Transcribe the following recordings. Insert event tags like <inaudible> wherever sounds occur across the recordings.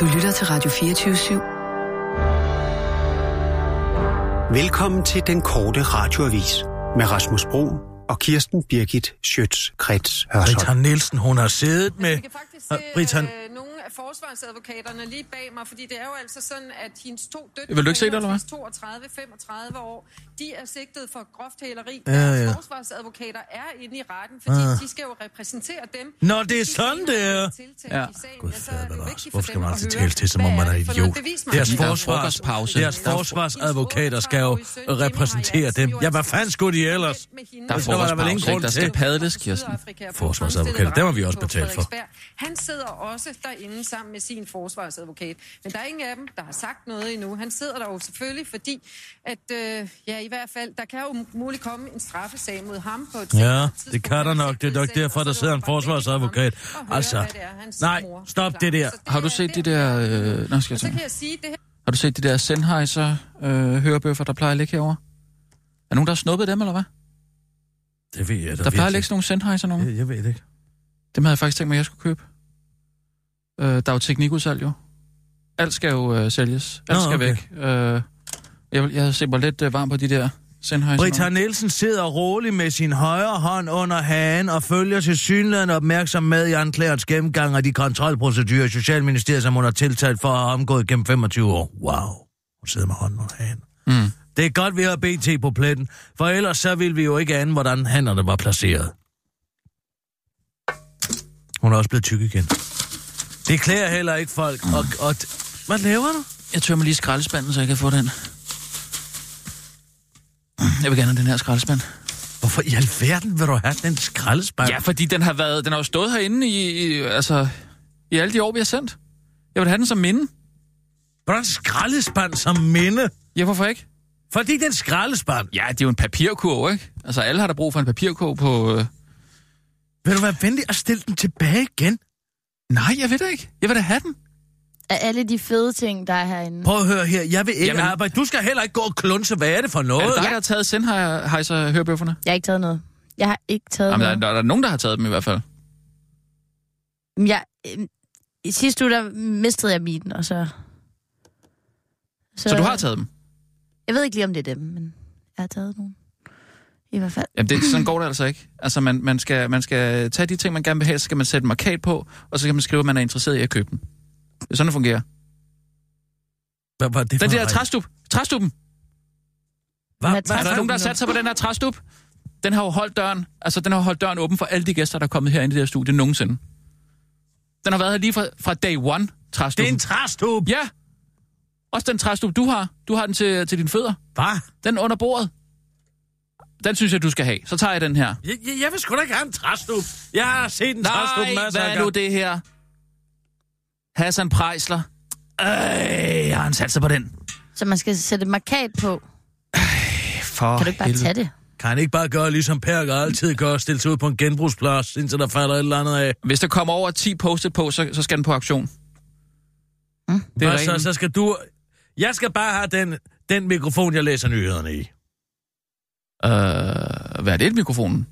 Du lytter til Radio 24 Velkommen til den korte radioavis med Rasmus Bro og Kirsten Birgit Schøtz-Krets Hørsholm. Britta Nielsen, hun har siddet med... Britta, af forsvarsadvokaterne lige bag mig, fordi det er jo altså sådan, at hendes to døtre... Vil du ikke se det, eller hvad? 32, 35 år, de er sigtet for groft hæleri. Ja, ja. forsvarsadvokater er inde i retten, fordi Ah. de skal jo repræsentere dem. Nå, det er De sådan, det er. Ja. Gud ja, så er det Hvorfor skal dem man altid tale til, som om man er idiot? Deres er forsvars, deres Der er- forsvarsadvokater skal jo repræsentere dem. Ja, hvad fanden skulle de ellers? Der er var der vel ingen frokostpause, grund ikke? Der til. skal padles, Kirsten. Forsvarsadvokater, dem har vi også betalt for. Han sidder også derinde sammen med sin forsvarsadvokat. Men der er ingen af dem, der har sagt noget endnu. Han sidder der jo selvfølgelig, fordi at, øh, ja, i hvert fald, der kan jo muligt komme en straffesag mod ham på et Ja, det kan der nok. Det er nok derfor, der er sidder en forsvarsadvokat. Altså, er, nej, mor stop det der. Har du set de det er- der... Øh, nå, skal jeg Så kan jeg sige, det her Har du set de der Sennheiser øh, hørebøffer, der plejer at ligge herovre? Er nogen, der har snuppet dem, eller hvad? Det ved jeg da Der plejer at ligge sådan nogle Sennheiser nogen. Jeg, jeg ved det ikke. Dem havde jeg faktisk tænkt mig, at jeg skulle købe. Øh, der er jo teknikudsalg jo. Alt skal jo øh, sælges. Alt Nå, skal okay. væk. Øh, jeg, jeg ser mig lidt øh, varm på de der Sennheiser. Britta. Nielsen sidder rolig med sin højre hånd under hagen og følger til synligheden opmærksom med i anklagerens gennemgang af de kontrolprocedurer, Socialministeriet, som hun har tiltalt for at have omgået gennem 25 år. Wow. Hun sidder med hånden under hagen. Mm. Det er godt, vi har BT på pletten, for ellers så ville vi jo ikke ane, hvordan hænderne var placeret. Hun er også blevet tyk igen. Det klæder heller ikke folk. Og, og, hvad laver du? Jeg tømmer lige skraldespanden, så jeg kan få den. Jeg vil gerne have den her skraldespand. Hvorfor i alverden vil du have den skraldespand? Ja, fordi den har været, den har jo stået herinde i, i, altså, i alle de år, vi har sendt. Jeg vil have den som minde. Hvordan skraldespand som minde? Ja, hvorfor ikke? Fordi den skraldespand. Ja, det er jo en papirkurv, ikke? Altså, alle har der brug for en papirkurv på... Øh... Vil du være venlig at stille den tilbage igen? Nej, jeg ved det ikke. Jeg vil da have den. Af alle de fede ting, der er herinde. Prøv at høre her. Jeg vil ikke Jamen- arbejde. Du skal heller ikke gå og klunse. Hvad er det for noget? Er det dig, der har taget Sennheiser hørebøfferne? Jeg har ikke taget noget. Jeg har ikke taget Jamen, der, noget. der, der er nogen, der har taget dem i hvert fald. Men Jeg, øh, I sidste uge, der mistede jeg min, og så... Så, så du har taget dem? Jeg ved ikke lige, om det er dem, men jeg har taget nogen. I hvert fald. Jamen, det, sådan går det altså ikke. Altså, man, man, skal, man skal tage de ting, man gerne vil have, så skal man sætte en markat på, og så kan man skrive, at man er interesseret i at købe dem. Det er sådan, det fungerer. Hvad var det for Den der træstup. Træstuppen. Hvad, Hvad Er der nogen, der har sat sig på den her træstup? Den har jo holdt døren, altså den har holdt døren åben for alle de gæster, der er kommet her ind i det her studie nogensinde. Den har været her lige fra, fra day one, Det er en træstup. Ja. Også den træstup, du har. Du har den til, til dine fødder. Hvad? Den under bordet. Den synes jeg, du skal have. Så tager jeg den her. Jeg, jeg, jeg vil sgu da ikke have en træstup. Jeg har set en træstup Nej, masser hvad er nu det her? Hassan Prejsler. Øh, jeg har sat sig på den. Så man skal sætte et markat på. For Kan du ikke bare tage det? Kan han ikke bare gøre, ligesom Perker altid gør, stille sig ud på en genbrugsplads, indtil der falder et eller andet af? Hvis der kommer over 10 postet på, så, så skal den på auktion. Mm. Det er så, så skal du... Jeg skal bare have den, den mikrofon, jeg læser nyhederne i. Øh, hvad er det, mikrofonen?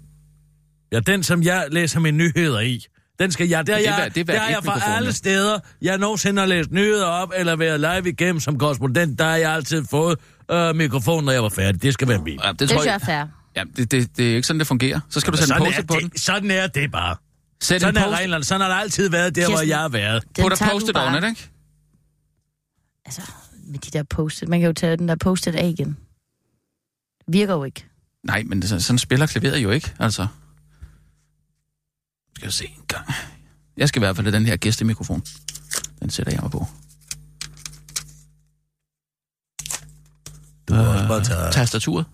Ja, den, som jeg læser mine nyheder i. Den skal jeg... Det er, Det er jeg, det er det er jeg fra alle steder. Jeg nogensinde har læst nyheder op, eller været live igennem som korrespondent. Der har jeg altid fået øh, mikrofonen, når jeg var færdig. Det skal være min. Ja, det, Det tror jeg jeg, er fair. ja, det, det, det er ikke sådan, det fungerer. Så skal du sætte en post på den. det, sådan er det bare. Sæt en Sådan er post reglerne. Sådan har det altid været der, hvor Kirsten, jeg har været. Den på der bare- oven, ikke? Altså, med de der post Man kan jo tage den der post af igen. Virker jo ikke. Nej, men det, er- sådan spiller klaveret jo ikke, altså. Skal jeg se en gang. Jeg skal i hvert fald have den her gæstemikrofon. Den sætter jeg mig på. Du må også bare tage... Tastaturet.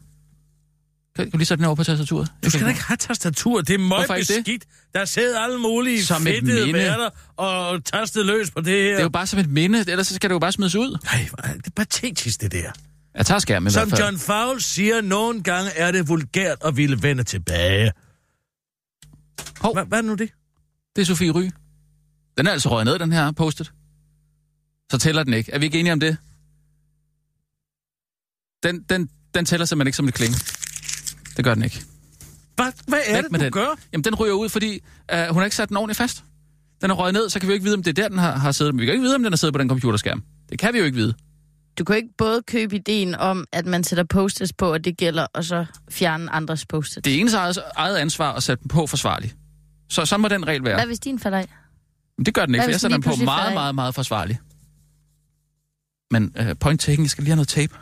Kan kan du lige sætte den over på tastaturet? Du skal da ikke have tastatur. Det er meget ikke det? beskidt. Der sidder alle mulige Som fedtede værter og tastet løs på det her. Det er jo bare som et minde, ellers så skal det jo bare smides ud. Nej, hvor er det patetisk, det der. Jeg tager skærmen i Som hvert fald. John Fowles siger, nogle gange er det vulgært at ville vende tilbage. Hov. Hva, hvad er nu det? Det er Sofie Ry. Den er altså røget ned, den her postet. Så tæller den ikke. Er vi ikke enige om det? Den, den, den tæller simpelthen ikke som et kling. Det gør den ikke. Hvad, hvad er Væk det, med du den. gør? Jamen, den ryger ud, fordi uh, hun har ikke sat den ordentligt fast. Den er røget ned, så kan vi jo ikke vide, om det er der, den har, har siddet. Men vi kan ikke vide, om den har siddet på den computerskærm. Det kan vi jo ikke vide. Du kan ikke både købe ideen om, at man sætter post på, og det gælder, og så fjerne andres post Det er ens eget, eget ansvar at sætte dem på forsvarligt. Så så må den regel være. Hvad hvis din falder af? Det gør den ikke, Hvad for jeg sætter den på meget, af? meget, meget forsvarligt. Men uh, point taken, jeg skal lige have noget tape.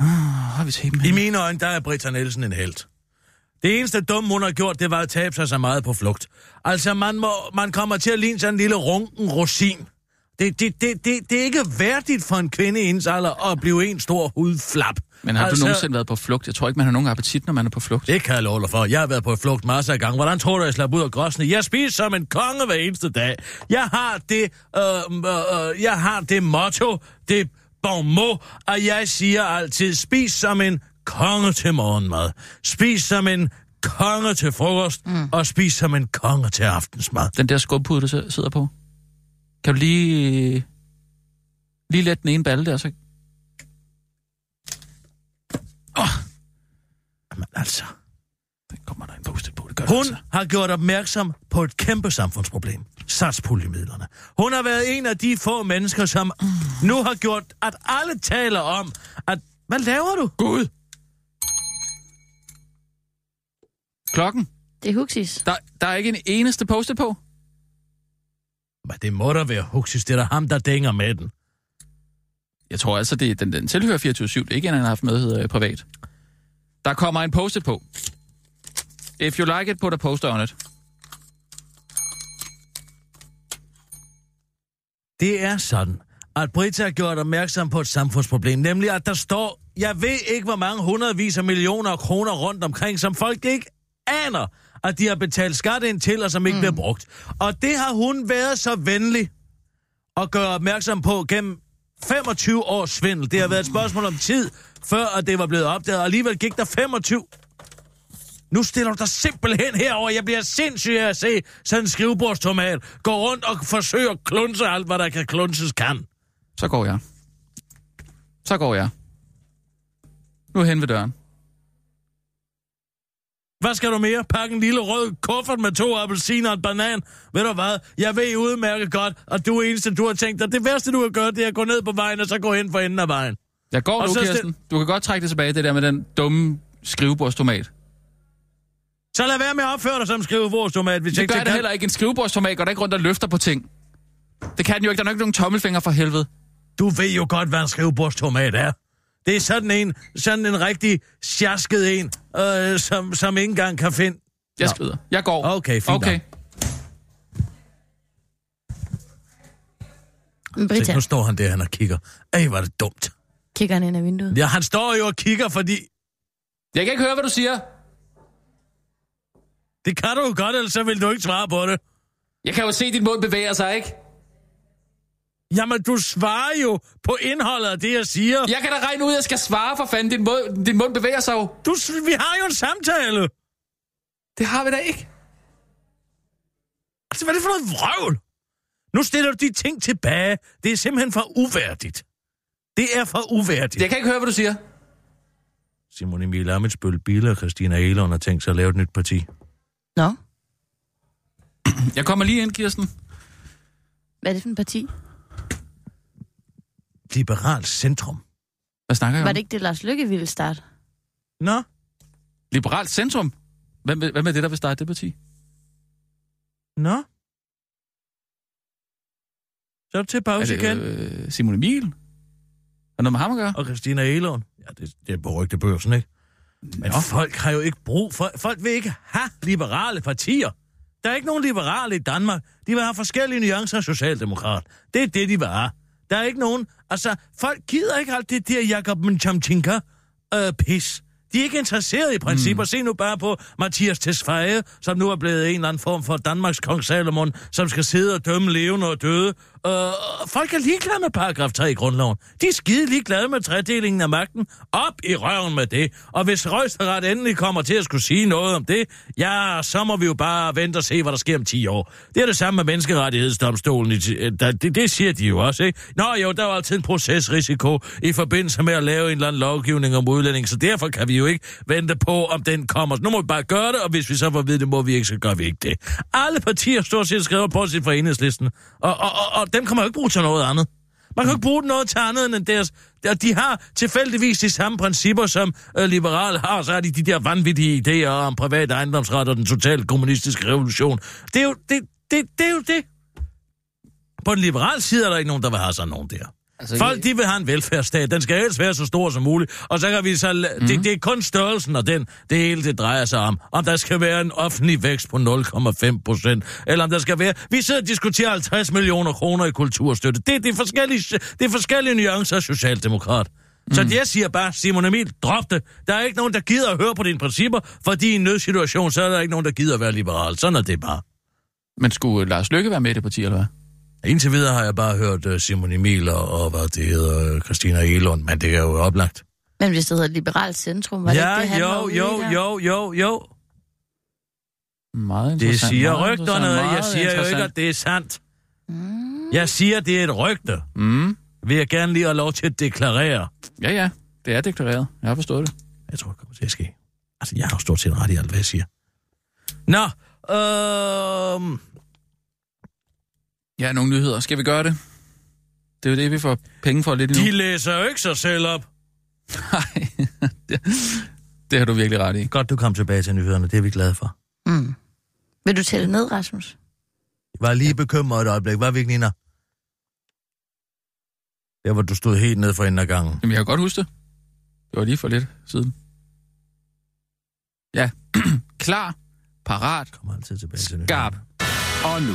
Ah, har vi tapen I mine øjne, der er Britta Nielsen en held. Det eneste dumme, hun har gjort, det var at tabe sig så meget på flugt. Altså, man, må, man kommer til at ligne sådan en lille runken rosin. Det, det, det, det, det er ikke værdigt for en kvinde i hendes alder at blive en stor hudflap. Men har altså, du nogensinde været på flugt? Jeg tror ikke, man har nogen appetit, når man er på flugt. Det kan jeg love dig for. Jeg har været på flugt masser af gange. Hvordan tror du, jeg slap ud af gråsene? Jeg spiser som en konge hver eneste dag. Jeg har det, øh, øh, øh, jeg har det motto, det bon mot, at jeg siger altid, spis som en konge til morgenmad. Spis som en konge til frokost, mm. og spis som en konge til aftensmad. Den der skubpude, du si- sidder på. Kan du lige... Lige let den ene balle der, så... Jamen altså, Den kommer der en post på, det gør hun det altså. har gjort opmærksom på et kæmpe samfundsproblem. Satspuljemidlerne. Hun har været en af de få mennesker, som nu har gjort, at alle taler om, at... Hvad laver du? Gud! Klokken. Det er Huxis. Der, der er ikke en eneste post på. Men det må da være Huxis, det er da ham, der dænger med den. Jeg tror altså, det, er- den, den tilhører 24-7. Det er ikke en, han har haft med øh, privat. Der kommer en post på. If you like it, put a poster on it. Det er sådan, at Britta har gjort opmærksom på et samfundsproblem, nemlig at der står, jeg ved ikke, hvor mange hundredvis af millioner af kroner rundt omkring, som folk ikke aner, at de har betalt skat ind til, og som ikke mm. bliver brugt. Og det har hun været så venlig at gøre opmærksom på gennem 25 års svindel. Det har været et spørgsmål om tid, før at det var blevet opdaget, og alligevel gik der 25 nu stiller du dig simpelthen herover. Jeg bliver sindssyg af at se sådan en skrivebordstomat gå rundt og forsøge at klunse alt, hvad der kan klunses kan. Så går jeg. Så går jeg. Nu hen ved døren. Hvad skal du mere? Pakke en lille rød kuffert med to appelsiner og en banan. Ved du hvad? Jeg ved udmærket godt, at du er eneste, du har tænkt dig. Det værste, du kan gøre, det er at gå ned på vejen, og så gå hen for enden af vejen. Jeg går Og nu, Kirsten. Du kan godt trække det tilbage, det der med den dumme skrivebordstomat. Så lad være med at opføre dig som skrivebordstomat, hvis Det ikke gør det heller ikke. En skrivebordstomat går da ikke rundt og løfter på ting. Det kan den jo ikke. Der er nok ikke nogen tommelfinger for helvede. Du ved jo godt, hvad en skrivebordstomat er. Det er sådan en, sådan en rigtig sjasket en, øh, som, som ikke engang kan finde... Jeg skrider. Jeg går. Okay, fint Okay. Se, Britta, nu står han der, han og kigger. Ej, var det dumt. kigger han ind ad vinduet. Ja, han står jo og kigger, fordi... Jeg kan ikke høre, hvad du siger. Det kan du jo godt, ellers så vil du ikke svare på det. Jeg kan jo se, at din mund bevæger sig, ikke? Jamen, du svarer jo på indholdet af det, jeg siger. Jeg kan da regne ud, at jeg skal svare for fanden. Din mund, din mund bevæger sig jo. Du, vi har jo en samtale. Det har vi da ikke. Altså, hvad er det for noget vrøvl? Nu stiller du de ting tilbage. Det er simpelthen for uværdigt. Det er for uværdigt. Jeg kan ikke høre, hvad du siger. Simon Emil Amitsbøl, Bille og Christina Elon har tænkt sig at lave et nyt parti. Nå, Jeg kommer lige ind, Kirsten. hvad er det for en parti? Liberalt Centrum. Hvad snakker jeg Var om? det ikke det, Lars Lykke ville starte? Nå, Liberalt Centrum? Hvem, hvem er det, der vil starte det parti? nå. Så er det til Er pause det igen. øh, Simon Emil? Er noget med ham at gøre? Og Christina Elon. Ja, det, det er på rygtebørsen, ikke? Men Nå. folk har jo ikke brug for... Folk vil ikke have liberale partier. Der er ikke nogen liberale i Danmark. De vil have forskellige nuancer af socialdemokrat. Det er det, de vil have. Der er ikke nogen... Altså, folk gider ikke alt det der Jakob Mnchamchinka øh, pis. De er ikke interesseret i principper. Mm. Se nu bare på Mathias Tesfaye, som nu er blevet en eller anden form for Danmarks kong Salomon, som skal sidde og dømme levende og døde. Øh, folk er ligeglade med paragraf 3 i grundloven. De er skide ligeglade med tredelingen af magten. Op i røven med det. Og hvis Røgsteret endelig kommer til at skulle sige noget om det, ja, så må vi jo bare vente og se, hvad der sker om 10 år. Det er det samme med menneskerettighedsdomstolen. i øh, Det, det siger de jo også, ikke? Nå jo, der er jo altid en procesrisiko i forbindelse med at lave en eller anden lovgivning om udlænding, så derfor kan vi jo ikke vente på, om den kommer. Nu må vi bare gøre det, og hvis vi så får at vide, det må vi ikke, så gør vi ikke det. Alle partier stort set skrevet på sit for enhedslisten, og, og, og, og dem kan man jo ikke bruge til noget andet. Man kan jo ikke bruge noget til andet end deres... De har tilfældigvis de samme principper, som øh, liberale har. Så har de de der vanvittige idéer om privat ejendomsret og den totalt kommunistiske revolution. Det er jo det, det, det, er jo det. På den liberale side er der ikke nogen, der vil have sådan nogen der. Altså, Folk, de vil have en velfærdsstat. Den skal helst være så stor som muligt. Og så kan vi så... Mm. Det, det er kun størrelsen og den, det hele det drejer sig om. Om der skal være en offentlig vækst på 0,5 procent. Eller om der skal være... Vi sidder og diskuterer 50 millioner kroner i kulturstøtte. Det, det, er, forskellige, det er forskellige nuancer af socialdemokrat. Mm. Så jeg siger bare, Simon Emil, drop det. Der er ikke nogen, der gider at høre på dine principper, fordi i en nødsituation, så er der ikke nogen, der gider at være liberal. Sådan er det bare. Men skulle Lars Lykke være med i det parti, eller hvad? Indtil videre har jeg bare hørt uh, Simon Emil og, og hvad det hedder, uh, Christina Elund, men det er jo oplagt. Men hvis det hedder liberalt centrum, var ja, det ikke det, han var jo, jo, jo, jo, jo. Meget Det siger meget rygterne. Jeg siger jo ikke, at det er sandt. Jeg siger, det er et rygte. Mm. Vil jeg gerne lige have lov til at deklarere. Ja, ja. Det er deklareret. Jeg har forstået det. Jeg tror, det kommer til at ske. Altså, jeg har jo stort set ret i alt, hvad jeg siger. Nå, øhm... Ja, nogle nyheder. Skal vi gøre det? Det er jo det, vi får penge for lidt nu. De læser jo ikke sig selv op. Nej, <laughs> det, det har du virkelig ret i. Godt, du kom tilbage til nyhederne. Det er vi glade for. Mm. Vil du tælle ned, Rasmus? Jeg var lige bekymret et øjeblik. Var vi ikke, Nina? Der, hvor du stod helt ned for enden af gangen. Jamen, jeg kan godt huske det. Det var lige for lidt siden. Ja. <clears throat> Klar, parat, Kommer altid tilbage til nyhederne. skarp. Og nu,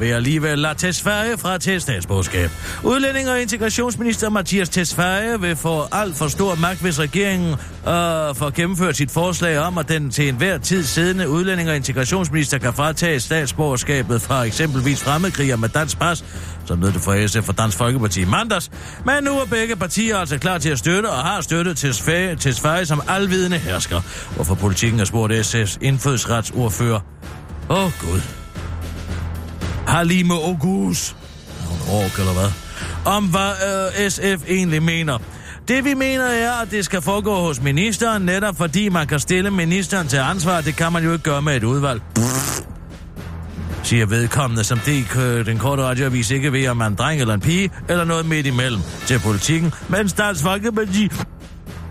vil alligevel lade Tesfaye fra til statsborgerskab. Udlænding og integrationsminister Mathias Tesfaye vil få alt for stor magt, hvis regeringen øh, får gennemført sit forslag om, at den til enhver tid siddende udlænding og integrationsminister kan fratage statsborgerskabet fra eksempelvis fremmedkriger med dansk pas, som lød det fra SF og Dansk Folkeparti i mandags. Men nu er begge partier altså klar til at støtte og har støttet Tesfaye, Tesfaye som alvidende hersker. Hvorfor politikken har spurgt SF's indfødsretsordfører. Åh, oh, Gud. Halime Ogus. Hun ork, eller hvad? Om hvad øh, SF egentlig mener. Det vi mener er, at det skal foregå hos ministeren, netop fordi man kan stille ministeren til ansvar. Det kan man jo ikke gøre med et udvalg. Pff, siger vedkommende, som det øh, den korte radioavis ikke ved, om man er en dreng eller en pige, eller noget midt imellem til politikken, mens Dansk Folkeparti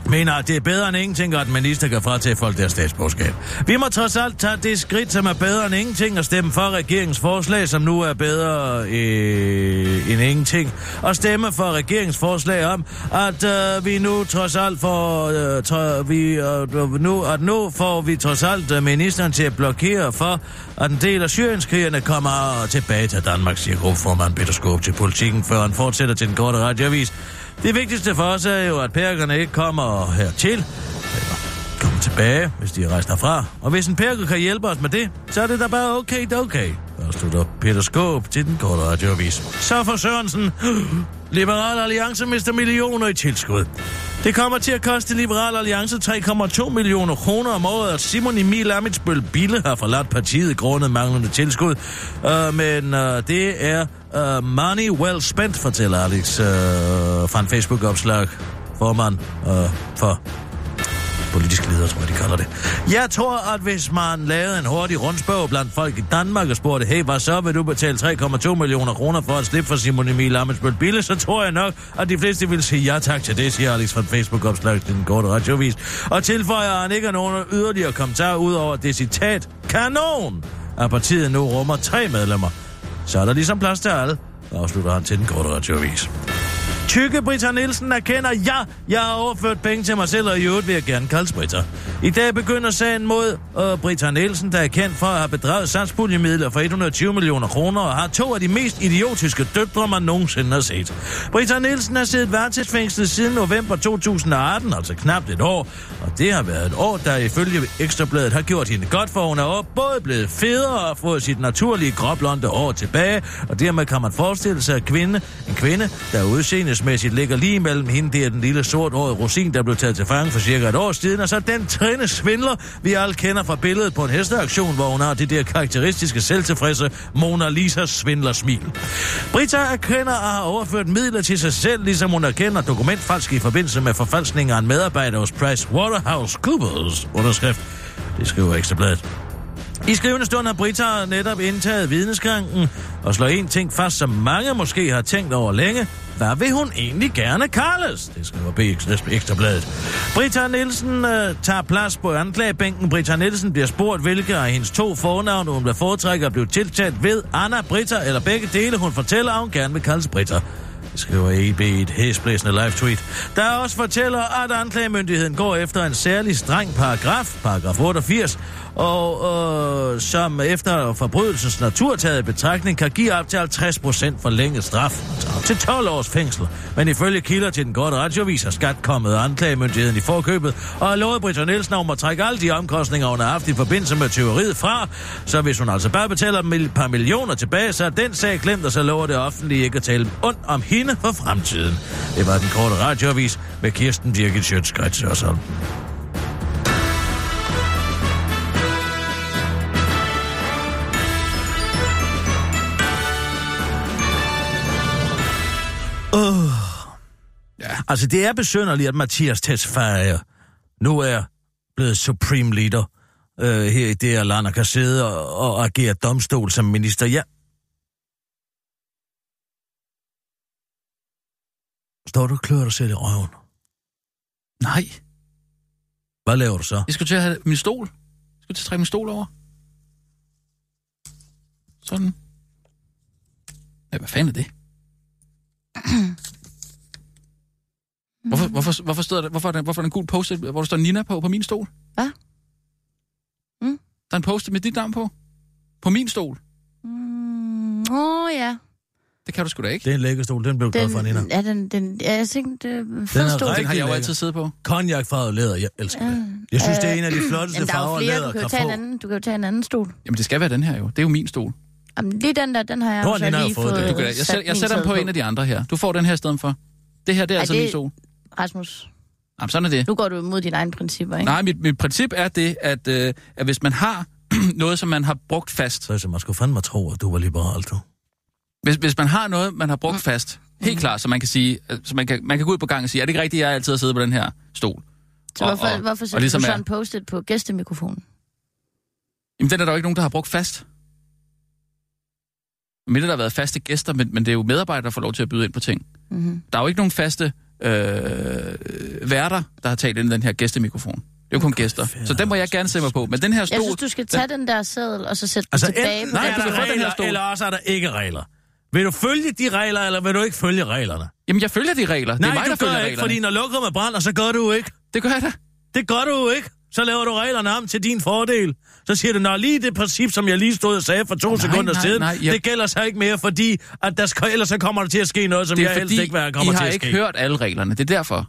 mener, at det er bedre end ingenting, at minister kan fratage folk deres statsborgerskab. Vi må trods alt tage det skridt, som er bedre end ingenting, og stemme for regeringens forslag, som nu er bedre øh, end ingenting. Og stemme for regeringens forslag om, at øh, vi nu trods alt får, øh, tro, vi, øh, nu, at nu får vi trods alt øh, ministeren til at blokere for, at en del af syrienskrigerne kommer tilbage til Danmark, siger gruppeformand Peter Skåb til politikken, før han fortsætter til den korte radioavis. Det vigtigste for os er jo, at perkerne ikke kommer hertil, eller kommer tilbage, hvis de er rejst herfra. Og hvis en perker kan hjælpe os med det, så er det da bare okay, det okay. Og slutter Peter Skåb til den korte radioavis. Så for Sørensen, <gasps> Liberal Alliance mister millioner i tilskud. Det kommer til at koste Liberal Alliance 3,2 millioner kroner om året, at Simon Emil Amitsbøl Bille har forladt partiet grundet manglende tilskud. Uh, men uh, det er uh, money well spent, fortæller Alex uh, fra en Facebook-opslag. Formand uh, for politisk leder, tror jeg, de kalder det. Jeg tror, at hvis man lavede en hurtig rundspørg blandt folk i Danmark og spurgte, hey, hvad så vil du betale 3,2 millioner kroner for at slippe for Simon Emil Amensbøl Bille, så tror jeg nok, at de fleste vil sige ja tak til det, siger Alex fra Facebook-opslag til den korte radiovis. Og tilføjer, han ikke nogen yderligere kommentar ud over det citat, kanon, at partiet nu rummer tre medlemmer. Så er der ligesom plads til alle, afslutter han til den korte radiovis. Tykke Britta Nielsen erkender, ja, jeg har overført penge til mig selv, og i øvrigt vil jeg gerne kaldes Britta. I dag begynder sagen mod øh, Britta Nielsen, der er kendt for at have bedraget satspuljemidler for 120 millioner kroner, og har to af de mest idiotiske døtre, man nogensinde har set. Britta Nielsen har siddet varetægtsfængslet siden november 2018, altså knap et år, og det har været et år, der ifølge Ekstrabladet har gjort hende godt, for hun er både blevet federe og fået sit naturlige gråblonde år tilbage, og dermed kan man forestille sig, at kvinde, en kvinde, der er udseende aldersmæssigt ligger lige mellem hende, der den lille sorthårede rosin, der blev taget til fange for cirka et år siden, og så den træne svindler, vi alle kender fra billedet på en hesteaktion, hvor hun har det der karakteristiske selvtilfredse Mona Lisa svindlersmil. Brita erkender at have overført midler til sig selv, ligesom hun erkender dokumentfalsk i forbindelse med forfalskning af en medarbejder hos Price Waterhouse Coopers underskrift. Det skriver Ekstrabladet. I skrivende stund har Brita netop indtaget vidneskranken og slår en ting fast, som mange måske har tænkt over længe. Hvad vil hun egentlig gerne kaldes? Det skriver BX Ekstrabladet. Brita Nielsen øh, tager plads på anklagebænken. Brita Nielsen bliver spurgt, hvilke af hendes to fornavne hun vil foretrække at blive tiltalt ved. Anna, Brita eller begge dele. Hun fortæller, at hun gerne vil kaldes Brita. Skriver EB i et hæsblæsende live-tweet. Der også fortæller, at anklagemyndigheden går efter en særlig streng paragraf, paragraf 88, og øh, som efter forbrydelsens natur taget i betragtning kan give op til 50 procent for længe straf, altså op til 12 års fængsel. Men ifølge kilder til den gode radiovis er skat kommet anklagemyndigheden i forkøbet, og har lovet Britta Nielsen om at trække alle de omkostninger, hun har haft i forbindelse med tyveriet fra. Så hvis hun altså bare betaler et par millioner tilbage, så er den sag glemt, og så lover det offentlige ikke at tale ondt om hende for fremtiden. Det var den korte radiovis med Kirsten Birgit Sjøtskrets og sådan. Uh. Ja. Altså, det er besynderligt, at Mathias Tesfaye nu er blevet supreme leader øh, her i det her land og kan sidde og, og agere domstol som minister. Ja. Står du og klør dig selv i røven? Nej, Hvad laver du så? jeg skulle til at have min stol. Jeg skulle til at trække min stol over. Sådan. Ja, hvad fanden er det? <clears throat> Hvorfor, hvorfor, hvorfor, står der, hvorfor, er der, hvorfor er der en gul post hvor der står Nina på, på min stol? Hvad? Mm? Der er en post med dit navn på. På min stol. Mm, åh, oh, ja. Det kan du sgu da ikke. Det er en lækker stol, den blev glad for, Nina. Ja, den, den, ja, jeg tænkte, det Den er stol. Den har jeg jo altid siddet på. Cognac-farvet læder, jeg elsker det. Jeg synes, det er en af de flotteste Jamen, er farver, læder du kan jo kan tage en anden, du kan jo tage en anden stol. Jamen, det skal være den her jo. Det er jo min stol. Jamen, lige den der, den har jeg Hvor jo er så den, har lige fået fået den? Du kan, jeg, sæt, jeg sætter dem sæde på en af de andre her. Du får den her i stedet for. Det her, det er Ej, altså det- min stol. Rasmus, Jamen, sådan er det. nu går du imod dine egne principper, ikke? Nej, mit, mit princip er det, at, øh, at hvis man har <clears throat> noget, som man har brugt fast, Så altså, man skulle fandme tro, at du var liberal, du. Hvis, hvis man har noget, man har brugt fast, helt klart, så man kan sige, øh, så man kan, man kan gå ud på gang og sige, er det ikke rigtigt, jeg altid har siddet på den her stol? Så hvorfor, hvorfor sætter ligesom du så en post-it på gæstemikrofonen? Jamen, den er der jo ikke nogen, der har brugt fast. Men der har været faste gæster, men, men det er jo medarbejdere, der får lov til at byde ind på ting. Mm-hmm. Der er jo ikke nogen faste øh, værter, der har talt ind i den her gæstemikrofon. Det er jo kun gæster. Så den må jeg gerne se mig på. Men den her Jeg stol... synes, du skal tage den der sædel, og så sætte Altså, den tilbage enten på nej, er den. få den her stol. eller også er der ikke regler. Vil du følge de regler, eller vil du ikke følge reglerne? Jamen, jeg følger de regler. det er Nej, mig, du der gør følger ikke, reglerne. fordi når lukket brænder, så gør du ikke. Det gør jeg da. Det gør du ikke. Så laver du reglerne om til din fordel. Så siger du, når lige det princip, som jeg lige stod og sagde for to Nej, sekunder nej, siden, nej, jeg- det gælder så ikke mere, fordi at der skal, ellers så kommer der til at ske noget, som jeg helst ikke vil have I kommer til har at ikke ske. hørt alle reglerne. Det er derfor.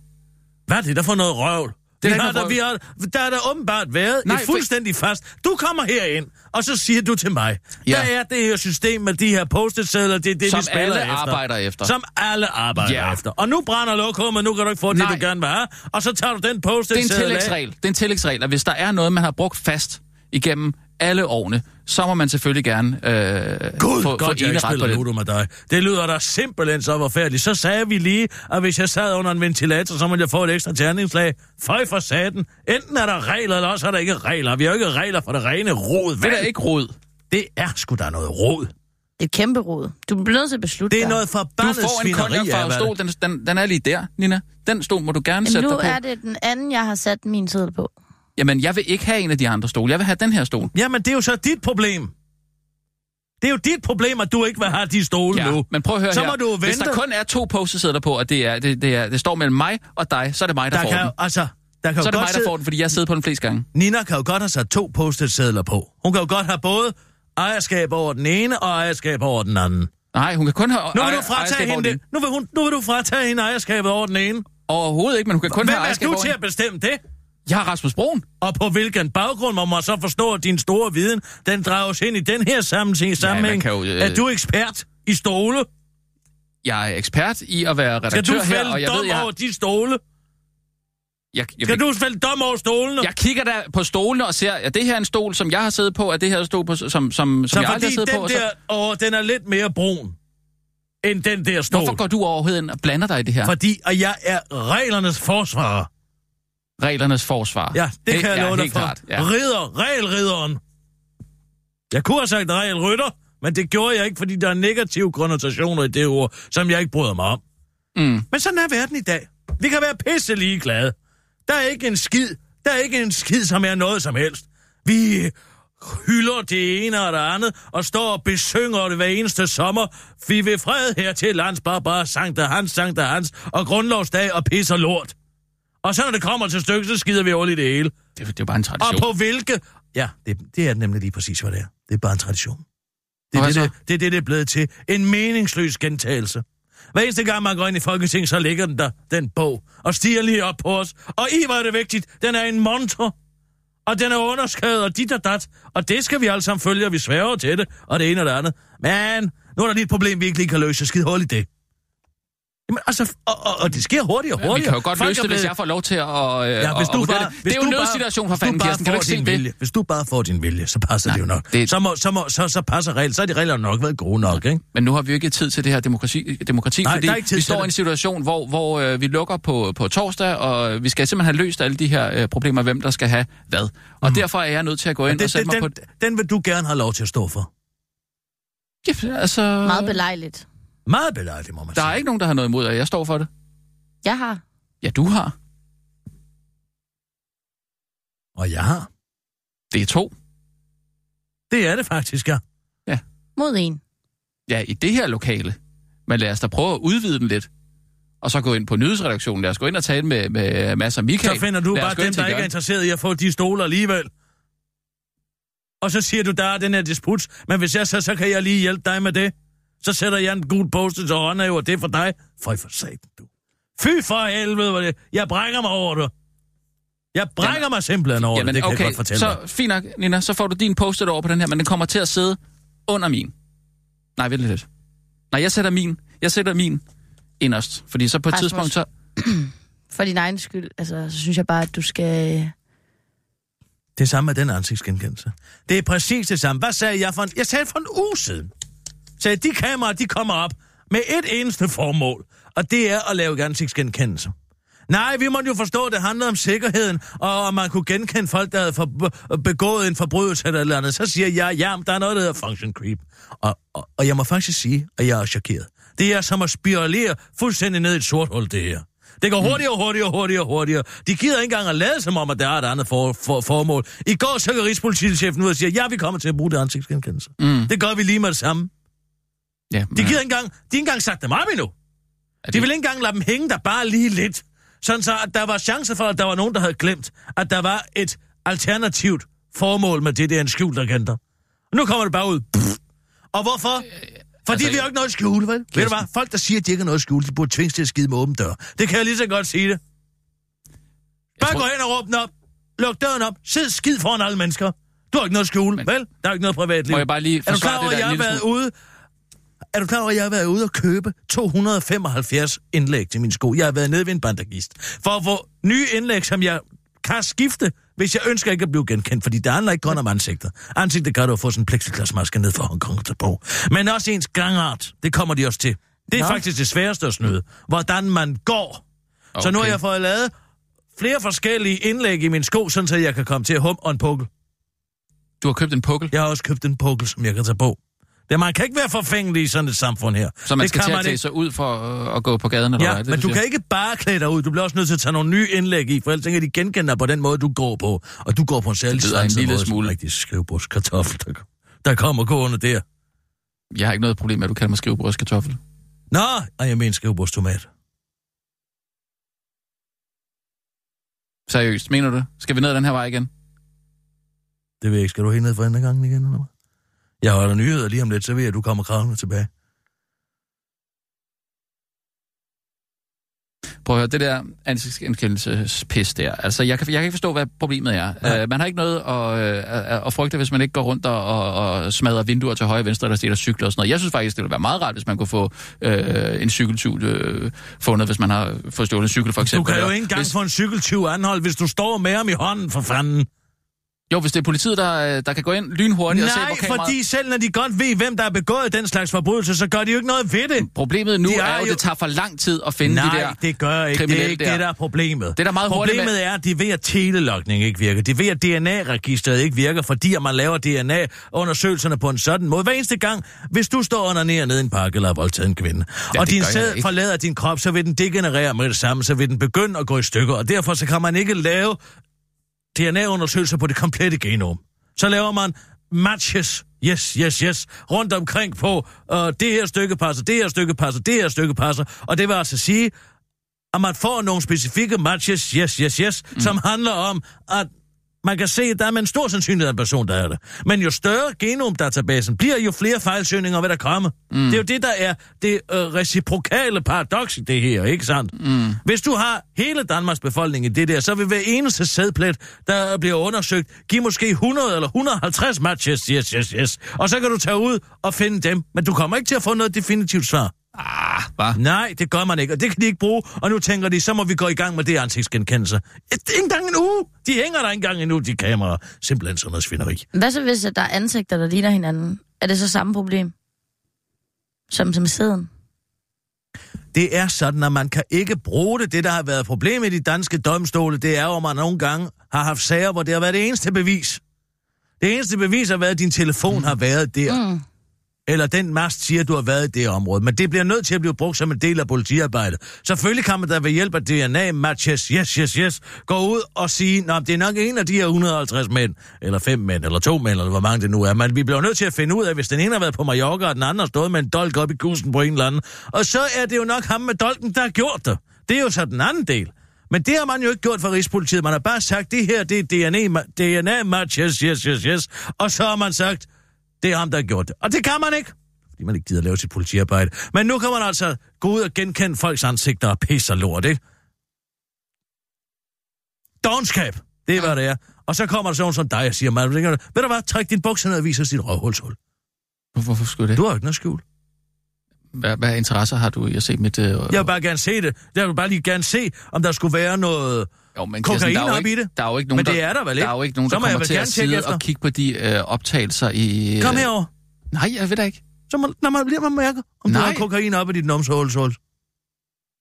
Hvad er det der for noget røvl? Det har der, vi har, der er der åbenbart været Nej, Nej, et for- fuldstændig fast. Du kommer herind, og så siger du til mig, Ja. der er det her system med de her post-it-sedler, det er det, Som vi spiller alle efter. arbejder efter. Som alle arbejder Ja. efter. Og nu brænder lokummet, nu kan du ikke få Nej. det, du gerne vil have. Og så tager du den Det er en af. Det er en tillægsregel, at hvis der er noget, man har brugt fast igennem alle årene, så må man selvfølgelig gerne øh, Gud, få, godt, få jeg ikke eneret på spiller det. Ludo med dig. Det lyder da simpelthen så forfærdeligt. Så sagde vi lige, at hvis jeg sad under en ventilator, så måtte jeg få et ekstra terningslag. Føj for saten. Enten er der regler, eller også er der ikke regler. Vi har jo ikke regler for det rene rod. Det er ikke råd. Det er sgu da noget rod. Et kæmpe rod. Du bliver nødt til at beslutte Det er dig. noget Du forbandet får en hvad stol. det- Den, den, den er lige der, Nina. Den stol må du gerne Men sætte nu dig på. er det den anden, jeg har sat min sædel på. Jamen, jeg vil ikke have en af de andre stole. Jeg vil have den her stol. Jamen, det er jo så dit problem. Det er jo dit problem, at du ikke vil have de stole Ja, nu. men prøv at høre Så her. må du Hvis der vente. kun er to poster på, og det, er, det, det, er, det står mellem mig og dig, så er det mig, der, Der får kan, den. altså, der kan Så er det mig, der får den, fordi jeg har siddet på den flest gange. Nina kan jo godt have sat to post-it-sædler på. Hun kan jo godt have både ejerskab over den ene og ejerskab over den anden. Nej, hun kan kun have Nu vil, du fratage hende det. Nu, vil hun, nu vil du fratage hende ejerskabet over den ene. Overhovedet ikke, men hun kan kun Hvem have er ejerskab du over til at bestemme det? Jeg har Rasmus Broen. Og på hvilken baggrund må man så forstå, at din store viden, den drages ind i den her sammenhæng, sammenhæng kan jo, øh, Er du ekspert i stole? jeg er ekspert i at være Skal redaktør du her, fælde og jeg dom ved, jeg, over de stole? jeg, jeg, Skal du fælde dom over stolene? jeg kigger der på stolene og ser, at det her er en stol, som jeg har siddet på, at det her er en stol, på, som, som, som så jeg aldrig har siddet den på. og Så, der, åh, den er lidt mere brun, end den der stol. hvorfor går du overhovedet ind og blander dig i det her? For... Fordi og jeg er reglernes forsvarer. Reglernes forsvar. Ja, det Helt- kan jeg love dig helt for. Klart. Ja. Ridder, regelridderen. Jeg kunne have sagt regelrytter, men det gjorde jeg ikke, fordi der er negative konnotationer i det ord, som jeg ikke bryder mig om. Mm. Men sådan er verden i dag. Vi kan være pisse ligeglade. Der er ikke en skid, der er ikke en skid, som er noget som helst. Vi hylder det ene og det andet, og står og besynger det hver eneste sommer. Vi vil fred her til lands, bare bare Sankta Hans, Sankta Hans, og grundlovsdag og pisser lort. Og så når det kommer til stykket, så skider vi over i det hele. Det, det er jo bare en Og tradition. på hvilke... Ja, det, det er nemlig lige præcis, hvad det er. Det er bare en tradition. Det Og er det, det, det, det, det er blevet til. En meningsløs gentagelse. Hver eneste gang, man går ind i Folketinget, så ligger den der, den bog, og stiger lige op på os. Og i, hvor er det vigtigt, den er en monter. Og den er underskrevet, og dit og dat. Og det skal vi alle sammen følge, og vi sværger til det, og det ene og det andet. Men nu er der lige et problem, vi ikke lige kan løse. Skid hul i det. Jamen, altså, og, og, og det sker hurtigere og Ja, vi hurtigere. kan jo godt Folk løse er det, hvis blevet- jeg får lov til at... Øh, Ja, hvis at- du at bare, det. hvis det er jo du en nødsituation for hvis du fanden, bare Kirsten. Kan du ikke se det? vilje, Hvis du bare får din vilje, så passer Nej, det jo nok. det- Så, må, så, må, så, så passer regler. Så er de regler nok været gode nok, ikke? Men nu har vi jo ikke tid til det her demokrati, demokrati Nej, fordi der er ikke tid vi står i en situation, hvor, hvor øh, vi lukker på, på torsdag, og vi skal simpelthen have løst alle de her øh, problemer, hvem der skal have hvad. Og mm. derfor er jeg nødt til at gå ind og sætte mig på... den, den vil du gerne have lov til at stå for. Ja, altså, Meget belejligt. Meget belejligt, må man der sige. er ikke nogen, der har noget imod, at jeg står for det. Jeg har. Ja, du har. Og jeg har. Det er to. Det er det faktisk, ja. Mod en. Ja, i det her lokale. Men lad os da prøve at udvide den lidt. Og så gå ind på nyhedsredaktionen. Lad os gå ind og tale med, med Mads og Michael. Så finder du Lad os bare gå dem, ind til der ikke er Jørgen. interesseret i at få de stoler alligevel. Og så siger du, der er den her disput, men hvis jeg så, så kan jeg lige hjælpe dig med det. Så sætter jeg en gul post til hånden og det er for dig. Føj for satan, du. Fy for helvede, hvor det. Jeg brækker mig over det. Jeg brækker Jamen- mig simpelthen over Jamen, det, det kan okay, jeg godt fortælle så dig. fint nok, Nina, så får du din post over på den her, men den kommer til at sidde under min. Nej, vent lidt. Nej, jeg sætter min. Jeg sætter min inderst, fordi så på et Rasmus. tidspunkt så... <clears throat> For din egen skyld, altså, så synes jeg bare, at du skal... Det samme med den ansigtsgenkendelse. Det er præcis det samme. Hvad sagde jeg for en... Jeg sagde for en uge siden. Sagde, de kameraer, de kommer op med et eneste formål, og det er at lave ansigtsgenkendelse. Nej, vi måtte jo forstå, at det handlede om sikkerheden, og om man kunne genkende folk, der havde for, begået en forbrydelse eller eller andet. Så siger jeg, ja, men der er noget, der hedder function creep. Og, og, og jeg må faktisk sige, at jeg er chokeret. Det er som at spiralere fuldstændig ned i et sort hul, det her. Det går hurtigere, hurtigere, hurtigere, hurtigere. De gider ikke engang at lade som om, at der er et andet for, for, formål. I går så går Rigspolitichefen ud og siger, ja, vi kommer til at bruge det ansigtsgenkendelse. Mm. Det gør vi lige med det samme. Ja, De gider ikke engang, de har ikke engang sagt dem op endnu. er De vil ikke engang lade dem hænge der bare lige lidt. Sådan så, at der var chance for, at der var nogen, der havde glemt, at der var et alternativt formål med det der en skjult agenter. Og nu kommer det bare ud. Pff. Og hvorfor? Fordi altså, vi har jo ikke noget at skjule, vel? Ved du hvad? Folk, der siger, at de ikke har noget at skjule, de burde tvinges til at skide med åben dør. Det kan jeg lige så godt sige det. Bare tror- gå hen og råb den op. Luk døren op. Sid skid foran alle mennesker. Du har ikke noget at skjule, Men- vel? Der er ikke noget privatliv. Må jeg bare lige Er du klar forsvare over, det at der jeg har været ude... Er du klar over, at jeg har været ude og købe 275 indlæg til min sko? Jeg har været nede ved en bandagist. For at få nye indlæg, som jeg kan skifte, hvis jeg ønsker ikke at blive genkendt. Fordi det handler ikke kun om ansigter. Ansigter kan du få sådan en plexiglasmaske ned for Hongkong til på. Men også ens gangart. Det kommer de også til. Det er Nå. faktisk det sværeste at snyde. Hvordan man går. Okay. Så nu har jeg fået lavet flere forskellige indlæg i min sko, sådan så jeg kan komme til at hum og en pukkel. Du har købt en pukkel, Jeg har også købt en pukkel, som jeg kan tage på. Det, man kan ikke være forfængelig i sådan et samfund her. så man det skal kan til at klæde sig ud for at gå på gaden, eller Ja, hvad? det, men du siger? kan ikke bare klæde dig ud. Du bliver også nødt til at tage nogle nye indlæg i, for ellers tænker de genkender på den måde, du går på. Og du går på en særlig Det en lille måde, smule. rigtig skrivebordskartoffel, der, der kommer gående der. Jeg har ikke noget problem med, at du kalder mig skrivebordskartoffel. Nå, og jeg mener skrivebordstomat. Seriøst, mener du det? Skal vi ned ad den her vej igen? Det ved jeg ikke. Skal du helt ned for anden gangen igen, eller hvad? Jeg holder nyheder lige om lidt, så ved jeg, at du kommer kravlende tilbage. Prøv at høre, det der ansigtsgenkendelsespis der. Altså, jeg kan, jeg kan ikke forstå, hvad problemet er. Uh, man har ikke noget at, uh, at frygte, hvis man ikke går rundt og, og, og smadrer vinduer til højre og venstre, der stiller cykler og sådan noget. Jeg synes faktisk, det ville være meget rart, hvis man kunne få uh, en cykeltyv uh, fundet, hvis man har fået stjålet en cykel, for Du eksempel. kan jo Eller ikke engang hvis, få en cykeltyv anholdt, hvis du står med ham i hånden, for fanden. Jo, hvis det er politiet, der, der kan gå ind lynhurtigt og se Nej, på kameraet. fordi selv når de godt ved, hvem der har begået den slags forbrydelse, så gør de jo ikke noget ved det. Problemet nu De er, jo, jo- det tager for lang tid at finde Nej, de der det gør ikke. Det er ikke der. det, der er problemet. Det er da meget hurtigt Problemet med- er, at de ved, at telelogning ikke virker. De ved, at DNA-registeret ikke virker, fordi at man laver DNA-undersøgelserne på en sådan måde. Hver eneste gang, hvis du står under ned nede i en park eller har voldtaget en kvinde, Ja, og din sæd forlader din krop, så vil den degenerere med det samme, så vil den begynde at gå i stykker, og derfor så kan man ikke lave DNA-undersøgelser på det komplette genom. Så laver man matches, yes, yes, yes, rundt omkring på, uh, det her stykke passer, det her stykke passer, det her stykke passer, og det vil altså sige, at man får nogle specifikke matches, yes, yes, yes, mm. som handler om, at man kan se, at der er med en stor sandsynlighed en person, der er det. Men jo større genomdatabasen bliver, jo flere fejlsøgninger vil der komme. Mm. Det er jo det, der er det øh, reciprokale paradoks i det her, ikke sandt? Mm. Hvis du har hele Danmarks befolkning i det der, så vil hver eneste sædplet, der bliver undersøgt, give måske 100 eller 150 matches, yes, yes, yes. Og så kan du tage ud og finde dem, men du kommer ikke til at få noget definitivt svar. Ah, hvad? Nej, det gør man ikke, og det kan de ikke bruge. Og nu tænker de, så må vi gå i gang med det ansigtsgenkendelse. Ikke engang en uge. De hænger der ikke engang endnu, de kameraer. Simpelthen sådan noget svineri. Hvad så, hvis at der er ansigter, der ligner hinanden? Er det så samme problem? Som, som sæden? Det er sådan, at man kan ikke bruge det. Det, der har været problemet i de danske domstole, det er at man nogle gange har haft sager, hvor det har været det eneste bevis. Det eneste bevis har været, at din telefon har været der. Mm. Eller den mast siger, at du har været i det område. Men det bliver nødt til at blive brugt som en del af politiarbejdet. Selvfølgelig kan man da ved hjælp af DNA-matches, yes, yes, yes, gå ud og sige, at det er nok en af de her 150 mænd, eller fem mænd, eller to mænd, eller hvor mange det nu er. Men vi bliver nødt til at finde ud af, hvis den ene har været på Mallorca, og den anden har stået med en dolk op i kusen på en eller anden. Og så er det jo nok ham med dolken, der har gjort det. Det er jo så den anden del. Men det har man jo ikke gjort for Rigspolitiet. Man har bare sagt, det her, det er DNA, DNA-matches, yes, yes, yes. Og så har man sagt, det er ham, der har gjort det. Og det kan man ikke, fordi man ikke gider lave sit politiarbejde. Men nu kan man altså gå ud og genkende folks ansigter og pisse og lort, ikke? Dogenskab, det er, hvad det er. Og så kommer der sådan som dig og siger, man, ved du hvad, træk din bukser ned og vis os dit røvhulshul. Hvorfor skulle det? Du har jo ikke noget skjul. Hvad, hvad interesser har du i at se mit... Øh, Jeg vil bare gerne se det. Jeg vil bare lige gerne se, om der skulle være noget... jo, men kokain der er jo op ikke, i det. Der er jo ikke nogen, Men det er der vel ikke? Der er jo ikke nogen, der kommer til at sidde og kigge på de øh, optagelser i... Øh... Kom herover. Nej, jeg ved da ikke. Så må, lad mig lige mærke, om du Nej. har kokain op i dit numshulshul.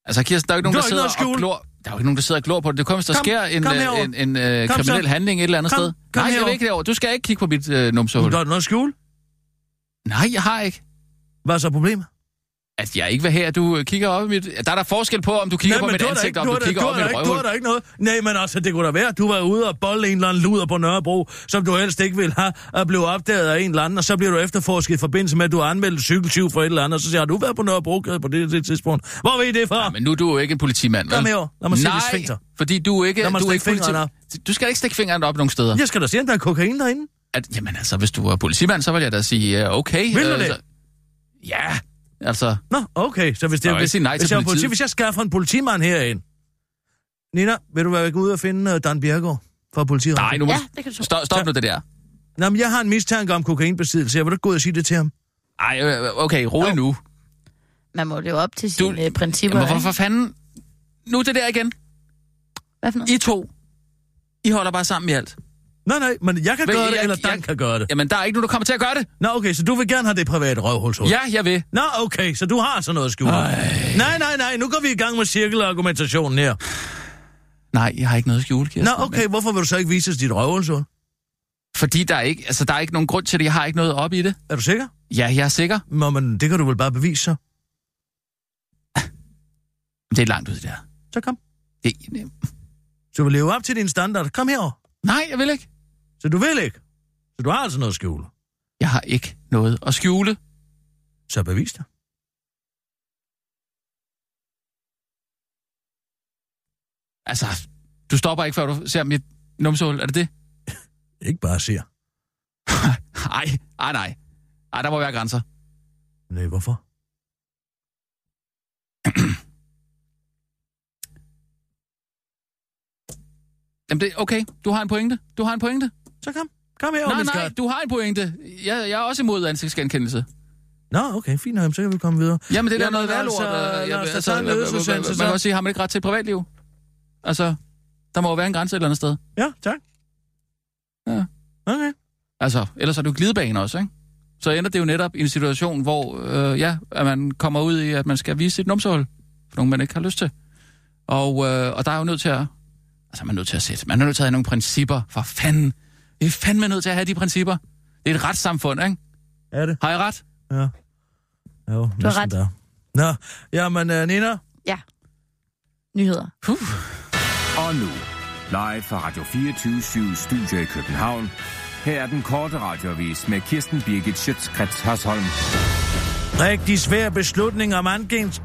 Altså, Kirsten, der er jo ikke nogen, Du der ikke sidder noget og glor... Der er jo ikke nogen, der sidder og glor på det. Det kommer, hvis der Kom, sker en, kom øh, herover. en, en øh, kriminel så. handling et eller andet Kom, sted. kom Nej, jeg vil ikke derover. Du skal ikke kigge på mit øh, numsehul. Du har noget at skjule. Nej, jeg har ikke. Hvad er så problemet? At jeg ikke vil have, at du øh, kigger op i mit... Der er der forskel på, om du kigger på men mit du ansigt, ikke- og om du du kigger du op i mit ikke- Du røvhul. har da ikke noget. Nej, men altså, det kunne da være, at du var ude og bolle en eller anden luder på Nørrebro, som du helst ikke ville have, at blive opdaget af en eller anden, og så bliver du efterforsket i forbindelse med, at du har anmeldt cykeltyv for et eller andet, og så siger har du været på Nørrebro på det, det tidspunkt? Hvor ved I det fra? Ja, men nu er du jo ikke en politimand, Kom vel? her, lad mig se Nej, sfinkter. fordi du er ikke, Lad mig du er ikke fingrene. Du skal ikke stikke fingeren op nogen steder. Jeg skal da se, om der er kokain derinde. At, jamen altså, hvis du er politimand, så vil jeg da sige, uh, okay. Vil du øh, det? så- Ja, altså... Nå, okay, så hvis, det, hvis, nej hvis, til jeg, politi, hvis jeg skaffer en politimand herind. Nina, vil du være ude og finde uh, Dan Bjergård fra politiet? Nej, nu må Ja, du... det kan du. Stop, stop nu det der. Nå, men jeg har en mistanke om kokainbesiddelse. Jeg vil da gå ud og sige det til ham. Ej, øh, okay, rolig Jo. nu. Man må leve op til Du- sine øh, principper. Jamen, hvorfor fanden... Nu det der igen. Hvad for noget? I to. I holder bare sammen i alt. Nej, nej, men jeg kan Men gøre det, jeg- eller Dan jeg- kan gøre det. Jamen, der er ikke nogen, der kommer til at gøre det. Nå, okay, så du vil gerne have det private røvhulshul? Ja, jeg vil. Nå, okay, så du har sådan noget skjult. Nej, nej, nej, nu går vi i gang med cirkelargumentationen her. Nej, jeg har ikke noget at skjule, Kirsten. Nå, okay, hvorfor vil du så ikke vise dit røvhulshul? Men, fordi der er, ikke, altså, der er ikke nogen grund til det. Jeg har ikke noget op i det. Er du sikker? Ja, jeg er sikker. Nå, men det kan du vel bare bevise så. <laughs> Det er langt ud, det der. Så kom. Det, Så du vil leve op til din standard. Kom herover. nej, jeg vil ikke. Så du vil ikke. Så du har altså noget at skjule. Jeg har ikke noget at skjule. Så bevis det. Altså, du stopper ikke, før du ser mit numsehul. Er det det? <laughs> Ikke bare siger. Nej, <laughs> nej, nej. Ej, der må være grænser. Nej, hvorfor? <clears throat> Jamen, det, okay, du har en pointe. Du har en pointe. Så kom. Kom her, Nej, nej, du har en pointe. Jeg, jeg er også imod ansigtsgenkendelse. Nå, okay, fint nok, så kan vi komme videre. Jamen, det er Jamen, noget værd lort. altså, øh, altså, nyhedsudsendelse, hvad- Man kan så. også sige, har man ikke ret til privatliv? Altså, der må jo være en grænse et eller andet sted. Ja, tak. Ja. Okay. Altså, ellers er det jo glidebane også, ikke? Så ender det jo netop i en situation, hvor øh, ja, at man kommer ud i, at man skal vise sit numsehul, for nogen man ikke har lyst til. Og, øh, og der er jo nødt til at... Altså, man er nødt til at sætte... Man er nødt til at have nogle principper. For fanden. Vi er fandme nødt til at have de principper. Det er et retssamfund, ikke? Er det? Har jeg ret? Ja. Jo, Du har ret. Der. Nå, jamen, uh, Nina, Ja. Nyheder. Puh. Og nu, live fra Radio 24 Studio i København. Her er den korte radiovis med Kirsten Birgit Schøtzgrads Hasholm. rigtig svær beslutning om angens...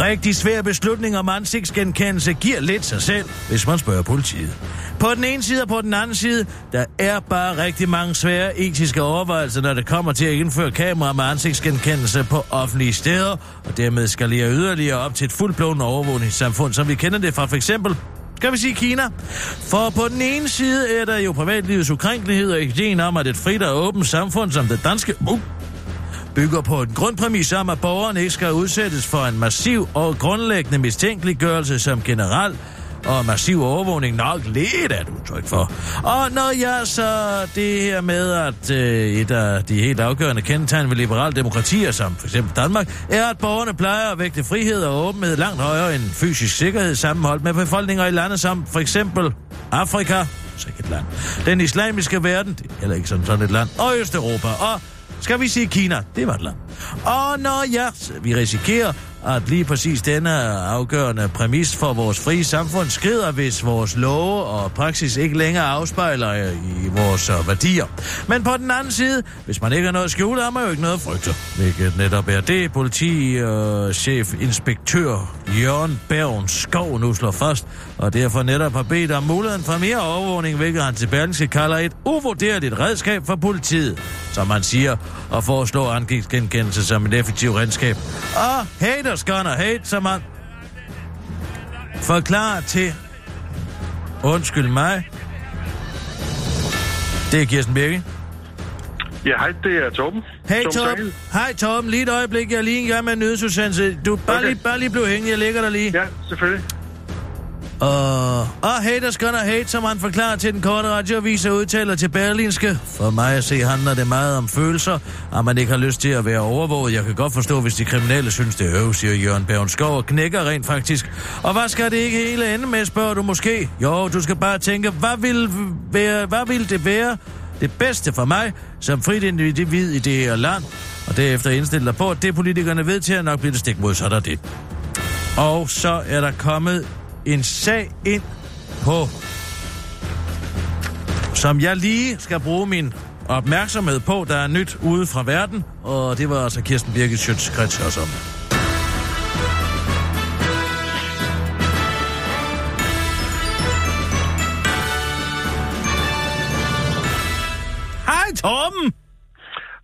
Rigtig svær beslutning om ansigtsgenkendelse giver lidt sig selv, hvis man spørger politiet. På den ene side og på den anden side, der er bare rigtig mange svære etiske overvejelser, når det kommer til at indføre kamera med ansigtsgenkendelse på offentlige steder, og dermed skalere yderligere op til et fuldblåen overvågningssamfund, som vi kender det fra for eksempel skal vi sige Kina? For på den ene side er der jo privatlivets ukrænkelighed og ideen om, at et frit og åbent samfund som det danske uh, bygger på en grundpræmis om, at borgerne ikke skal udsættes for en massiv og grundlæggende mistænkeliggørelse som generelt og massiv overvågning. Nok lidt er et udtryk for. Og når jeg så det her med, at øh, et af de helt afgørende kendetegn ved liberale demokratier, som for eksempel Danmark, er, at borgerne plejer at vægte frihed og åbenhed langt højere end fysisk sikkerhed sammenholdt med befolkninger i lande som for eksempel Afrika, så ikke et land, den islamiske verden, det er heller ikke sådan, sådan et land, og Østeuropa, og skal vi sige Kina, det var et land. Og når ja, vi risikerer, at lige præcis denne afgørende præmis for vores frie samfund skrider, hvis vores love og praksis ikke længere afspejler øh, i vores øh, værdier. Men på den anden side, hvis man ikke har noget at skjule, har man jo ikke noget at frygte. Hvilket netop er det, politichef øh, inspektør Jørgen Bergen Skov nu slår fast, og derfor netop har bedt om muligheden for mere overvågning, hvilket han til Berlingske kalder et uvurderligt redskab for politiet, som man siger, og foreslår genkendelse som et effektivt redskab. Og haters gonna hate, som man forklarer til, undskyld mig, det er Kirsten Birke. Ja, hej, det er Torben. Hey Torben Torben. Hej Torben, lige et øjeblik, jeg er lige i gang med en nyhedsudsendelse. Du, bare, Okay. lige, bare lige blive hængende, jeg ligger der lige. Ja, selvfølgelig. Og, og haters gonna hate, som han forklarer til den korte radioavis og udtaler til Berlinske. For mig at se handler det meget om følelser, at man ikke har lyst til at være overvåget. Jeg kan godt forstå, hvis de kriminelle synes, det er øv, siger Jørgen Bergenskov og knækker rent faktisk. Og hvad skal det ikke hele ende med, spørger du måske? Jo, du skal bare tænke, hvad vil, være, hvad vil det være det bedste for mig som frit individ i det her land? Og derefter indstille dig på, at det politikerne ved til at nok bliver det stik modsat af det. Og så er der kommet en sag ind på, som jeg lige skal bruge min opmærksomhed på, der er nyt ude fra verden, og det var altså Kirsten Birgit Schøtz-Krets også om.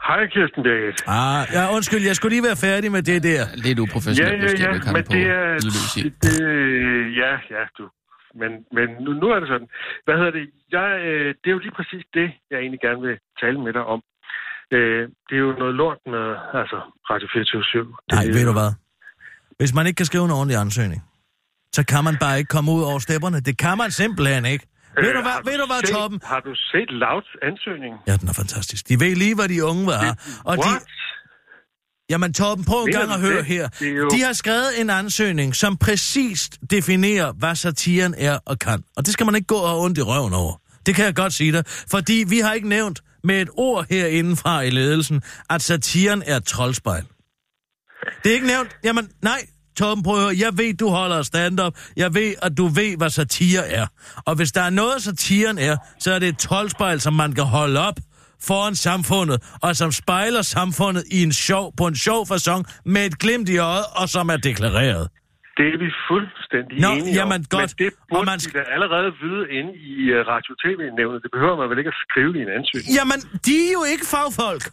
Hej, Kirsten Birgit. Ah, ja, undskyld, jeg skulle lige være færdig med det der. Lidt Ja, uprofessionelt, ja, måske, ja, at komme men på det er... Det, ja, ja, du. Men, men nu, nu er det sådan. Hvad hedder det? Jeg, øh, det er jo lige præcis det, jeg egentlig gerne vil tale med dig om. Øh, det er jo noget lort med altså, Radio 24 det, Nej, ved du hvad? Hvis man ikke kan skrive en ordentlig ansøgning, så kan man bare ikke komme ud over stepperne. Det kan man simpelthen ikke. Øh, ved du hvad, har ved du hvad, set, Torben? Har du set Louds ansøgning? Ja, den er fantastisk. De ved lige, hvad de unge vil have. Og de, What? jamen Torben, prøv en gang at høre det? her. Det er De har skrevet en ansøgning, som præcist definerer, hvad satiren er og kan. Og det skal man ikke gå og ondt i røven over. Det kan jeg godt sige dig. Fordi vi har ikke nævnt med et ord herinde fra i ledelsen, at satiren er et troldspejl. Det er ikke nævnt. Jamen, nej, Torben, prøv høre. Jeg ved, du holder stand-up. Jeg ved, at du ved, hvad satire er. Og hvis der er noget, satiren er, så er det et troldspejl, som man kan holde op foran samfundet, og som spejler samfundet i en sjov, på en sjov fasong med et glimt i øjet, og som er deklareret. Det er vi fuldstændig Nå, enige jamen, om. godt. Men det Og burde man man vi da allerede vide inde i uh, Radio-TV-nævnet. Det behøver man vel ikke at skrive i en ansøgning. Jamen, de er jo ikke fagfolk.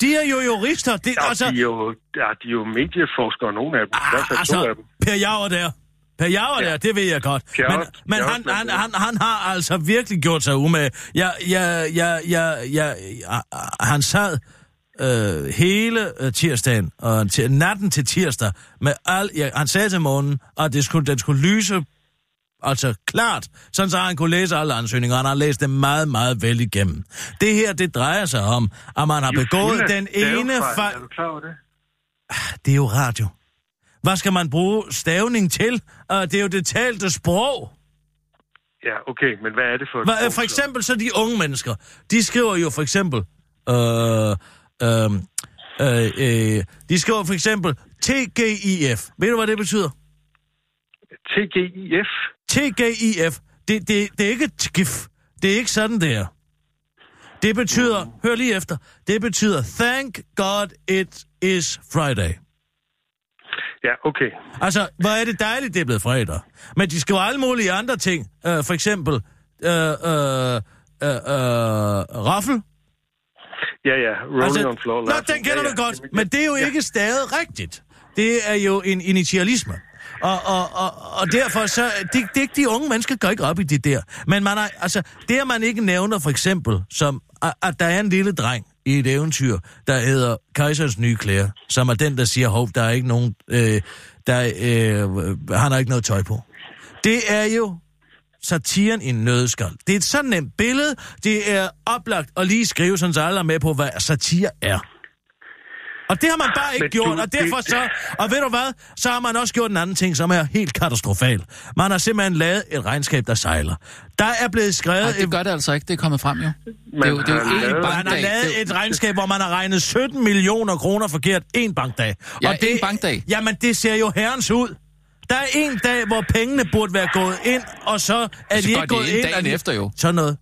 De er jo jurister. Det, Ja, altså, de, er jo, ja, de er jo medieforskere, nogle af dem. Ah, to af altså, dem. Per Jauer der. Per Jauer der, det ved jeg godt. Pjerrot, men men Pjerrot, han, han, han, han har altså virkelig gjort sig umage. Jeg, jeg, jeg, jeg, jeg, jeg, han sad øh, hele øh, tirsdagen, og til, natten til tirsdag, med al, ja, han sagde til morgenen, at det skulle, den skulle lyse altså klart, sådan så han kunne læse alle ansøgninger. Han har læst dem meget, meget vel igennem. Det her, det drejer sig om, at man har er begået den ene fejl. Er du klar over det? Det er jo radio. Hvad skal man bruge stavning til? Uh, det er jo det talte sprog. Ja, okay, men hvad er det for et Hva, sprog, for eksempel så de unge mennesker, de skriver jo for eksempel... Øh, øh, øh, øh, de skriver for eksempel TGIF. Ved du, hvad det betyder? TGIF? TGIF. Det, det, det er ikke TGIF. Det er ikke sådan, det er. Det betyder, hør lige efter, det betyder Thank God it is Friday. Ja, okay. Altså, hvor er det dejligt, det er blevet fredag. Men de skriver alle mulige andre ting. Uh, for eksempel, uh, uh, uh, uh, raffel. Ja, ja, Rolling on Floor. Nå, den kender ja, du ja. godt, men det er jo ikke stadig rigtigt. Det er jo en initialisme. Og, og, og, og derfor så, det, det, de unge mennesker går ikke op i det der. Men man er, altså, det at man ikke nævner for eksempel, som, at, at der er en lille dreng i et eventyr, der hedder Kejserens nye klæder, som er den, der siger, hov, der er ikke nogen, øh, der, øh, han har ikke noget tøj på. Det er jo satiren i en nødskal. Det er et sådan nemt billede. Det er oplagt at lige skrive, sådan så alle er med på, hvad satire er. Og det har man bare ikke Men gjort, du- og derfor det- så... Og ved du hvad? Så har man også gjort en anden ting, som er helt katastrofal. Man har simpelthen lavet et regnskab, der sejler. Der er blevet skrevet... Nej, det gør det altså ikke. Det er kommet frem, jo. Det er jo, det er jo lavet- man har bankdag. lavet et regnskab, hvor man har regnet 17 millioner kroner forkert en bankdag. Ja, og det, én bankdag. Jamen, det ser jo herrens ud. Der er en dag, hvor pengene burde være gået ind, og så er Så de går ikke gået ind ind. dagen og de- efter, jo. Sådan noget.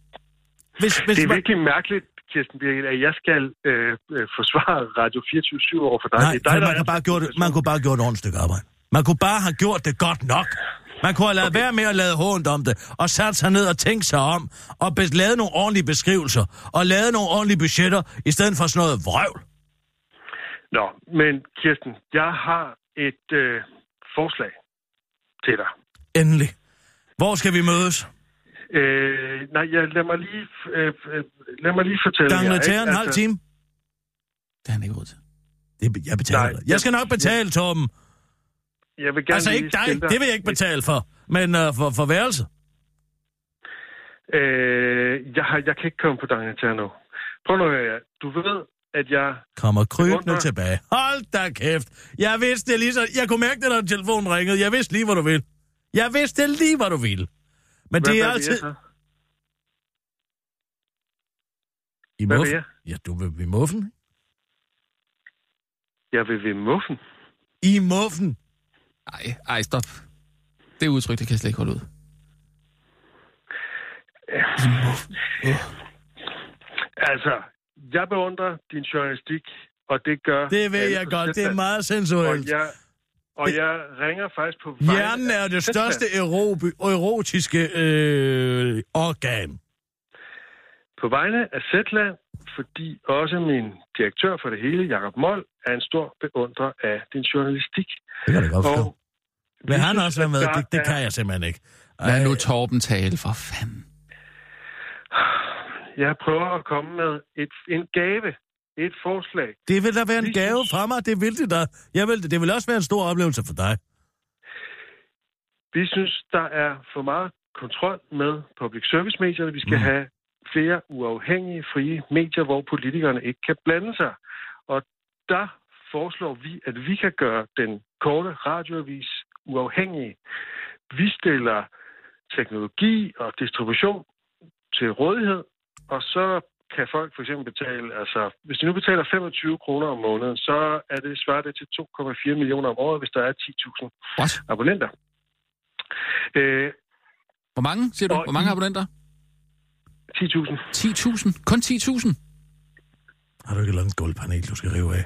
Hvis, hvis Det er man- virkelig mærkeligt, Kirsten Birgit, at jeg skal øh, øh, forsvare Radio 24 over for dig. Nej, det er dig, man, kan bare gjort man kunne bare gjort et ordentligt stykke arbejde. Man kunne bare have gjort det godt nok. Man kunne have lavet okay. være med at lade hånd om det, og sat sig ned og tænkt sig om, og be- lavet nogle ordentlige beskrivelser, og lavet nogle ordentlige budgetter, i stedet for sådan noget vrøvl. Nå, men Kirsten, jeg har et øh, forslag til dig. Endelig. Hvor skal vi mødes? Øh, nej, jeg, lad, mig lige, øh, øh, lad mig lige fortælle Gangen jer. til ikke? en halv time? Det har han ikke råd til. Det, jeg betaler Nej, Jeg skal nok betale, Torben. Jeg vil gerne Altså ikke dig, stille det vil jeg ikke betale for, men uh, for, for værelse. Øh, jeg, har, jeg kan ikke komme på nu. Prøv nu at høre. Du ved, at jeg... Kommer krybende Beundrer. tilbage. Hold da kæft. Jeg vidste det lige så... Jeg kunne mærke det, når telefonen ringede. Jeg vidste lige, hvad du vil. Jeg vidste lige, hvad du ville. Men Hvad, det er altid... jeg så? I Hvad vil muffen? jeg? Ja, du vil i muffen. Jeg vil ved muffen. I muffen. Ej, ej, stop. Det udtryk, det kan jeg slet ikke holde ud. Altså, jeg beundrer din journalistik, og det gør... Det ved jeg godt. Det er meget Og sensuelt. jeg, og jeg ringer faktisk på Hjernen er det største erobi- erotiske øh, organ. På vegne af Zetland, fordi også min direktør for det hele, Jakob Mold, er en stor beundrer af din journalistik. Det kan jeg godt. Og Vil vi han også være med? Det, det kan jeg simpelthen ikke. Lad Ej, nu Torben tale, for fanden. Jeg prøver at komme med et, en gave, et forslag. Det vil da være en gave fra mig. Det vil det da. Jeg vil, det. det vil også være en stor oplevelse for dig. Vi synes, der er for meget kontrol med public service medierne. Vi skal mm. have flere uafhængige, frie medier, hvor politikerne ikke kan blande sig. Og der foreslår vi, at vi kan gøre den korte radioavis uafhængig. Vi stiller teknologi og distribution til rådighed, og så kan folk for eksempel betale, altså hvis de nu betaler 25 kroner om måneden, så er det svarer det til 2,4 millioner om året, hvis der er 10.000 What? abonnenter. Øh, Hvor mange, siger du? Hvor mange abonnenter? 10.000. 10.000? Kun 10.000? Har du ikke et langt gulvpanel, du skal rive af?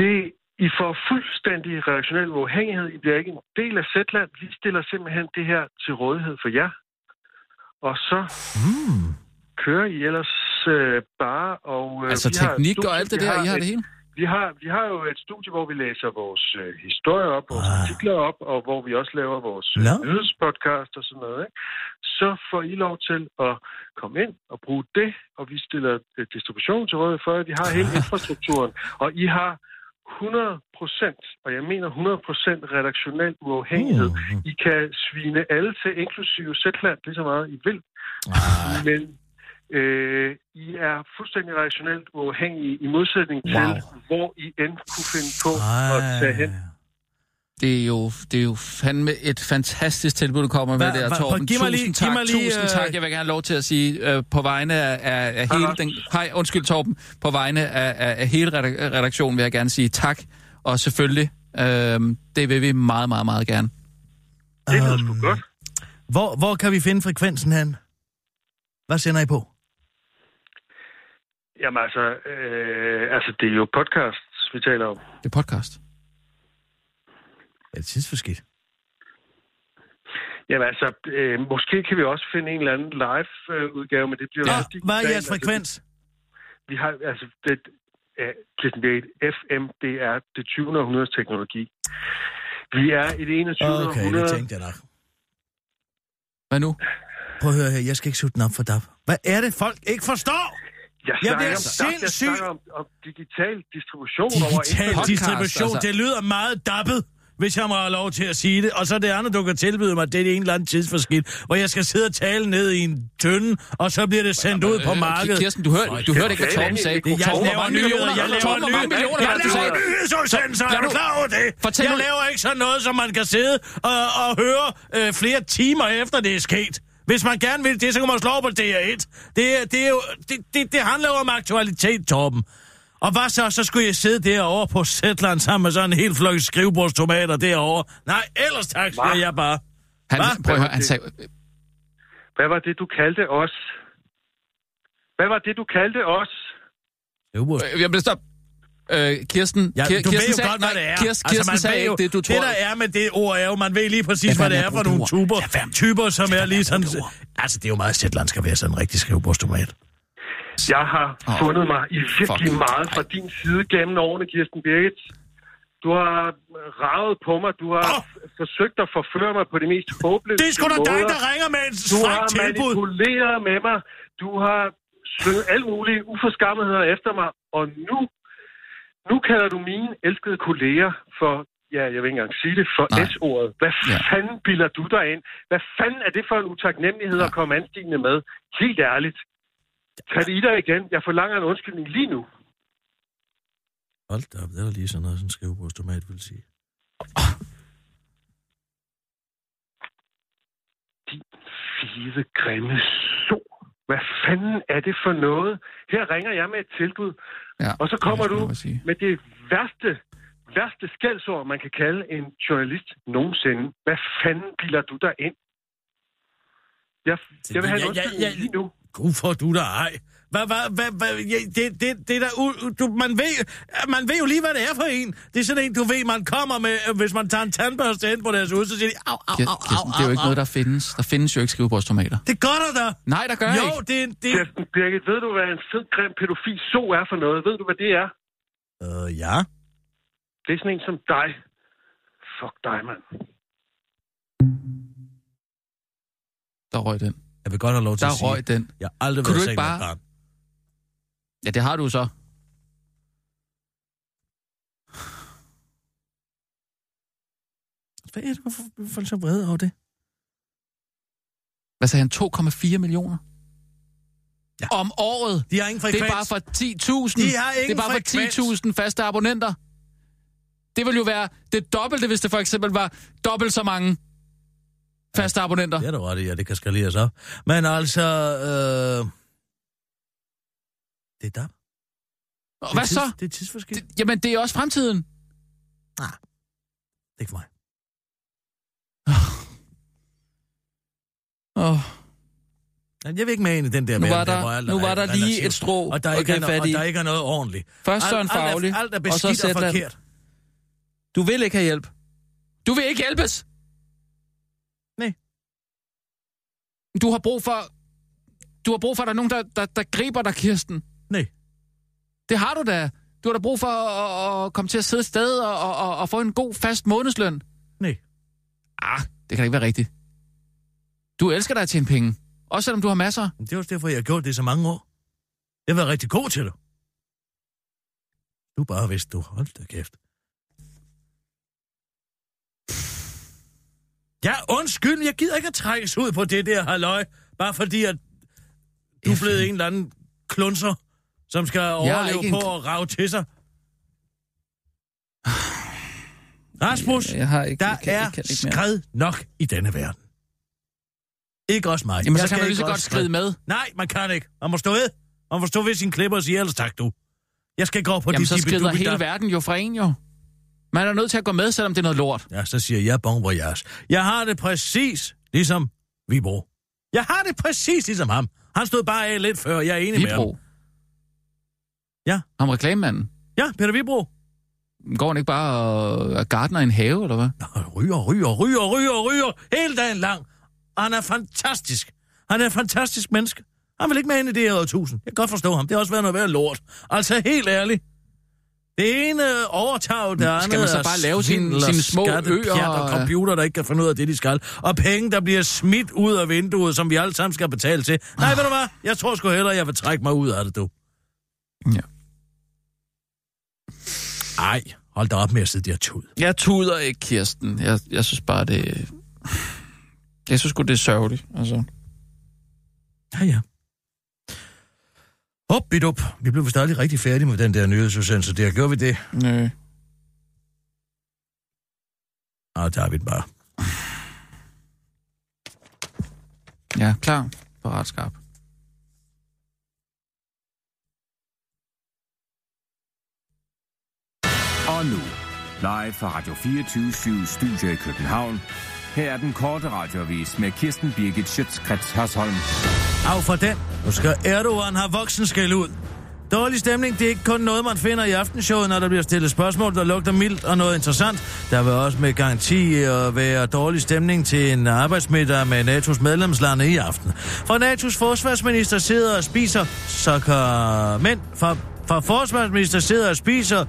Det, I får fuldstændig redaktionel uafhængighed. I bliver ikke en del af Zetland. Vi stiller simpelthen det her til rådighed for jer. Og så Mm. kører I ellers øh, bare. Og, øh, Altså har teknik studie, og alt det der, har I har et- det hele? Vi har, vi har jo et studie, hvor vi læser vores øh, historier op, vores Ah. artikler op, og hvor vi også laver vores øh, nyhedspodcast og sådan noget. Ikke? Så får I lov til at komme ind og bruge det, og vi stiller øh, distribution til rådighed for jer. Vi har hele Ah. infrastrukturen, og I har 100 procent, og jeg mener 100 procent redaktionel uafhængighed. Mm. I kan svine alle til, inklusive Zetland, lige så meget I vil. Ej. Men øh, I er fuldstændig rationelt uafhængige i modsætning til, Wow. hvor I end kunne finde på at tage hen. Det er jo, det er jo fandme et fantastisk tilbud, du kommer med Hva- der, hva- Torben. giv mig Tusind lige- tak, giv mig lige, tusind øh, tak. Jeg vil gerne have lov til at sige øh, på vegne af, af, af hele den... Hej, undskyld Torben. På vegne af, af, af hele redak- redaktionen vil jeg gerne sige tak. Og selvfølgelig, øh, det vil vi meget, meget, meget gerne. Det lyder Øhm, sgu godt. Hvor, hvor kan vi finde frekvensen hen? Hvad sender I på? Jamen altså, øh, altså, det er jo podcasts, vi taler om. Det er podcast. Er det tidsforskidt? Jamen altså, øh, måske kan vi også finde en eller anden live-udgave, men det bliver Ja, hvad er jeres Altså, frekvens? Vi har, altså, det, Kirsten Birgit, FM, det er det 20. århundredes teknologi. Vi er i det 21. Okay, det århundrede. tænkte jeg nok. Hvad nu? Prøv at høre her, jeg skal ikke sutte den op for dig. Hvad er det, folk ikke forstår? Jeg Jeg bliver jeg sindssyg. om, om digital distribution over Digital internet. distribution, altså. det lyder meget dappet, hvis jeg må have lov til at sige det. Og så det andet, du kan tilbyde mig, det er en eller anden tidsforskidt, hvor jeg skal sidde og tale ned i en tønde, og så bliver det sendt ud på markedet. Kirsten, du hørte, du hørte ikke, hvad Torben sagde. Det, jeg laver nyheder, jeg laver nyheder, jeg laver nyhedsudsendelser, er du klar over det? Fortæl jeg laver ikke sådan noget, som man kan sidde og, og høre øh, flere timer efter det er sket. Hvis man gerne vil det, så kan man slå på DR1. Det, er- det, er jo, det, det, det handler jo om aktualitet, Torben. Og hvad så? Så skulle jeg sidde derovre på Zetland sammen med sådan en helt flok skrivebordstomater derovre. Nej, ellers tak, siger Hva? jeg bare. Han, Hvad? prøv at høre, han sagde... Hvad var det, du kaldte os? Hvad var det, du kaldte os? Øh, Jeg bliver stop. Øh, Kirsten, Ja, du Kirsten ved jo sagde, godt, hvad det er. Kirsten, Kirsten altså, man sagde ved jo, det, du tror. Det, der er med det ord, er jo, man ved lige præcis, hvad det er for nogle det tuber. Typer, som er lige sådan... det. Altså, det er jo meget Zetland skal være sådan en rigtig skrivebordstomat. Jeg har fundet mig i virkelig fuck. meget fra din side gennem årene, Kirsten Birgit. Du har ravet på mig. Du har f- forsøgt at forføre mig på de mest håbløse Det er sgu da dig, der ringer med et Du har tilbud. manipuleret med mig. Du har slynget alle mulige uforskammetheder efter mig. Og nu, nu kalder du mine elskede kolleger for, ja, jeg vil ikke engang sige det, for Nej. S-ordet. Hvad Ja. fanden bilder du dig ind? Hvad fanden er det for en utaknemmelighed at komme anstigende med? Helt ærligt. Tag det i dig igen. Jeg forlanger en undskyldning lige nu. Hold da op, det var lige sådan noget, en skrivebordstomat vil sige. Fide, grimme so. Hvad fanden er det for noget? Her ringer jeg med et tilbud, Ja, og så kommer du med det værste, værste skældsord, man kan kalde en journalist nogensinde. Hvad fanden bilder du dig ind? Jeg, jeg vil have en Ja, ja, undskyldning ja, lige nu. Gud for du der ej. Hvad, hvad, hvad, hvad, ja, det, det, det der, u- du, man, ved, man ved jo lige, hvad det er for en. Det er sådan en, du ved, man kommer med, øh, hvis man tager en tandbørste ind på deres hus, så siger de, au, au, au, au, Kirsten, det er jo ikke au, noget, der findes. Der findes jo ikke skrivebordstomater. Det gør der da. Nej, der gør Jo, ikke. det, det... Kirsten Birgit, ved du, hvad en fed, grim pædofil so er for noget? Ved du, hvad det er? Øh, ja. Det er sådan en som dig. Fuck dig, mand. Der røg den. Jeg vil godt have lov til Der at sige, røg den. jeg har aldrig Kunne været du ikke bare- barn. Ja, det har du så. Hvad er det, hvorfor er folk så vrede over det? Hvad sagde han? 2,4 millioner? Ja. Om året. De har ingen Det frekvens. er bare for 10.000. De har det er ingen bare frekvens. for 10.000 faste abonnenter. Det vil jo være det dobbelte, hvis det for eksempel var dobbelt så mange faste abonnenter. Det er du ret i, ja, det kan skaleres op. Men altså, øh... det er DAB. Og Det er hvad så? tids- Det er tidsforskel. Det... Jamen, det er også fremtiden. det er ikke for mig. Oh, Men Jeg vil ikke med ind i den der nu var der, alt nu er var der lige relativt. et strå og der, at ikke er, gribe no- fat og der ikke er noget ordentligt. Først Søren alt, Fagli, alt, er, alt er og så beskidt og forkert. Du vil ikke have hjælp. Du vil ikke hjælpes. Nej. Du har brug for... Du har brug for, at der er nogen, der, der, der griber dig, Kirsten. Nej. Det har du da. Du har da brug for at, at komme til at sidde et sted og, og, og, få en god, fast månedsløn. Nej. Ah, det kan da ikke være rigtigt. Du elsker dig at tjene penge. Også selvom du har masser. Det er også derfor, jeg har gjort det i så mange år. Jeg har været rigtig god til det. Du bare vidste, du. Hold da kæft. Ja, undskyld, jeg gider ikke at trækkes ud på det der halløj. Bare fordi, at du er blevet en eller anden klunser, som skal overleve på en- at rave til sig. <sighs> Rasmus, Jeg- jeg har ikke- der jeg kan- jeg er kan ikke mere. skred nok i denne verden. Ikke også mig. Jamen, Jeg så kan man lige så godt skride med. Nej, man kan ikke. Man må stå ved. Man må stå ved sin klipper og sige, ellers tak du. Jeg skal gå på Jamen, de så skrider hele der. verden jo fra en jo. Man er nødt til at gå med, selvom det er noget lort. Ja, så siger jeg bon voyage. Jeg har det præcis ligesom Vibro. Jeg har det præcis ligesom ham. Han stod bare af lidt før, jeg er enig med ham. Ja. Ham reklamemanden. Ja, Peter Vibro. Går han ikke bare og er gartner i en have, eller hvad? Han ryger, ryger, ryger, ryger, ryger hele dagen lang. Og han er fantastisk. Han er et fantastisk menneske. Han vil ikke med ind i det her årtusind. Jeg kan godt forstå ham. Det har også været noget værd lort. Altså helt ærligt. Det ene overtager det andet. Skal man så bare lave sine- sine små øer og computer, der ikke kan finde ud af det, de skal. Og penge, der bliver smidt ud af vinduet, som vi alle sammen skal betale til. Nej, ved du hvad? Jeg tror sgu hellere, jeg vil trække mig ud af det, du. Ja. Ej, hold da op med at sidde der tud. Jeg tuder ikke, Kirsten. Jeg, jeg synes bare, det... Jeg synes godt det er sørgeligt, altså. Ja, ja. Hop, bidup. Vi blev vist aldrig rigtig færdige med den der nyhedsudsendelse. Der gjorde vi det. Nø. Og der er vi bare. Ja, klar. Parat skarp. Og nu, live fra Radio 24 Studio i København. Her er den korte radiovis med Kirsten Birgit Schøtzgrads Hasholm. Af for den. Nu skal Erdogan have voksenskæld ud. Dårlig stemning, det er ikke kun noget, man finder i aftenshowet, når der bliver stillet spørgsmål, der lugter mildt og noget interessant. Der vil også med garanti at være dårlig stemning til en arbejdsmiddag med NATO's medlemslande i aften. For NATO's forsvarsminister sidder og spiser, så kan mænd fra, forsvarsminister sidder og spiser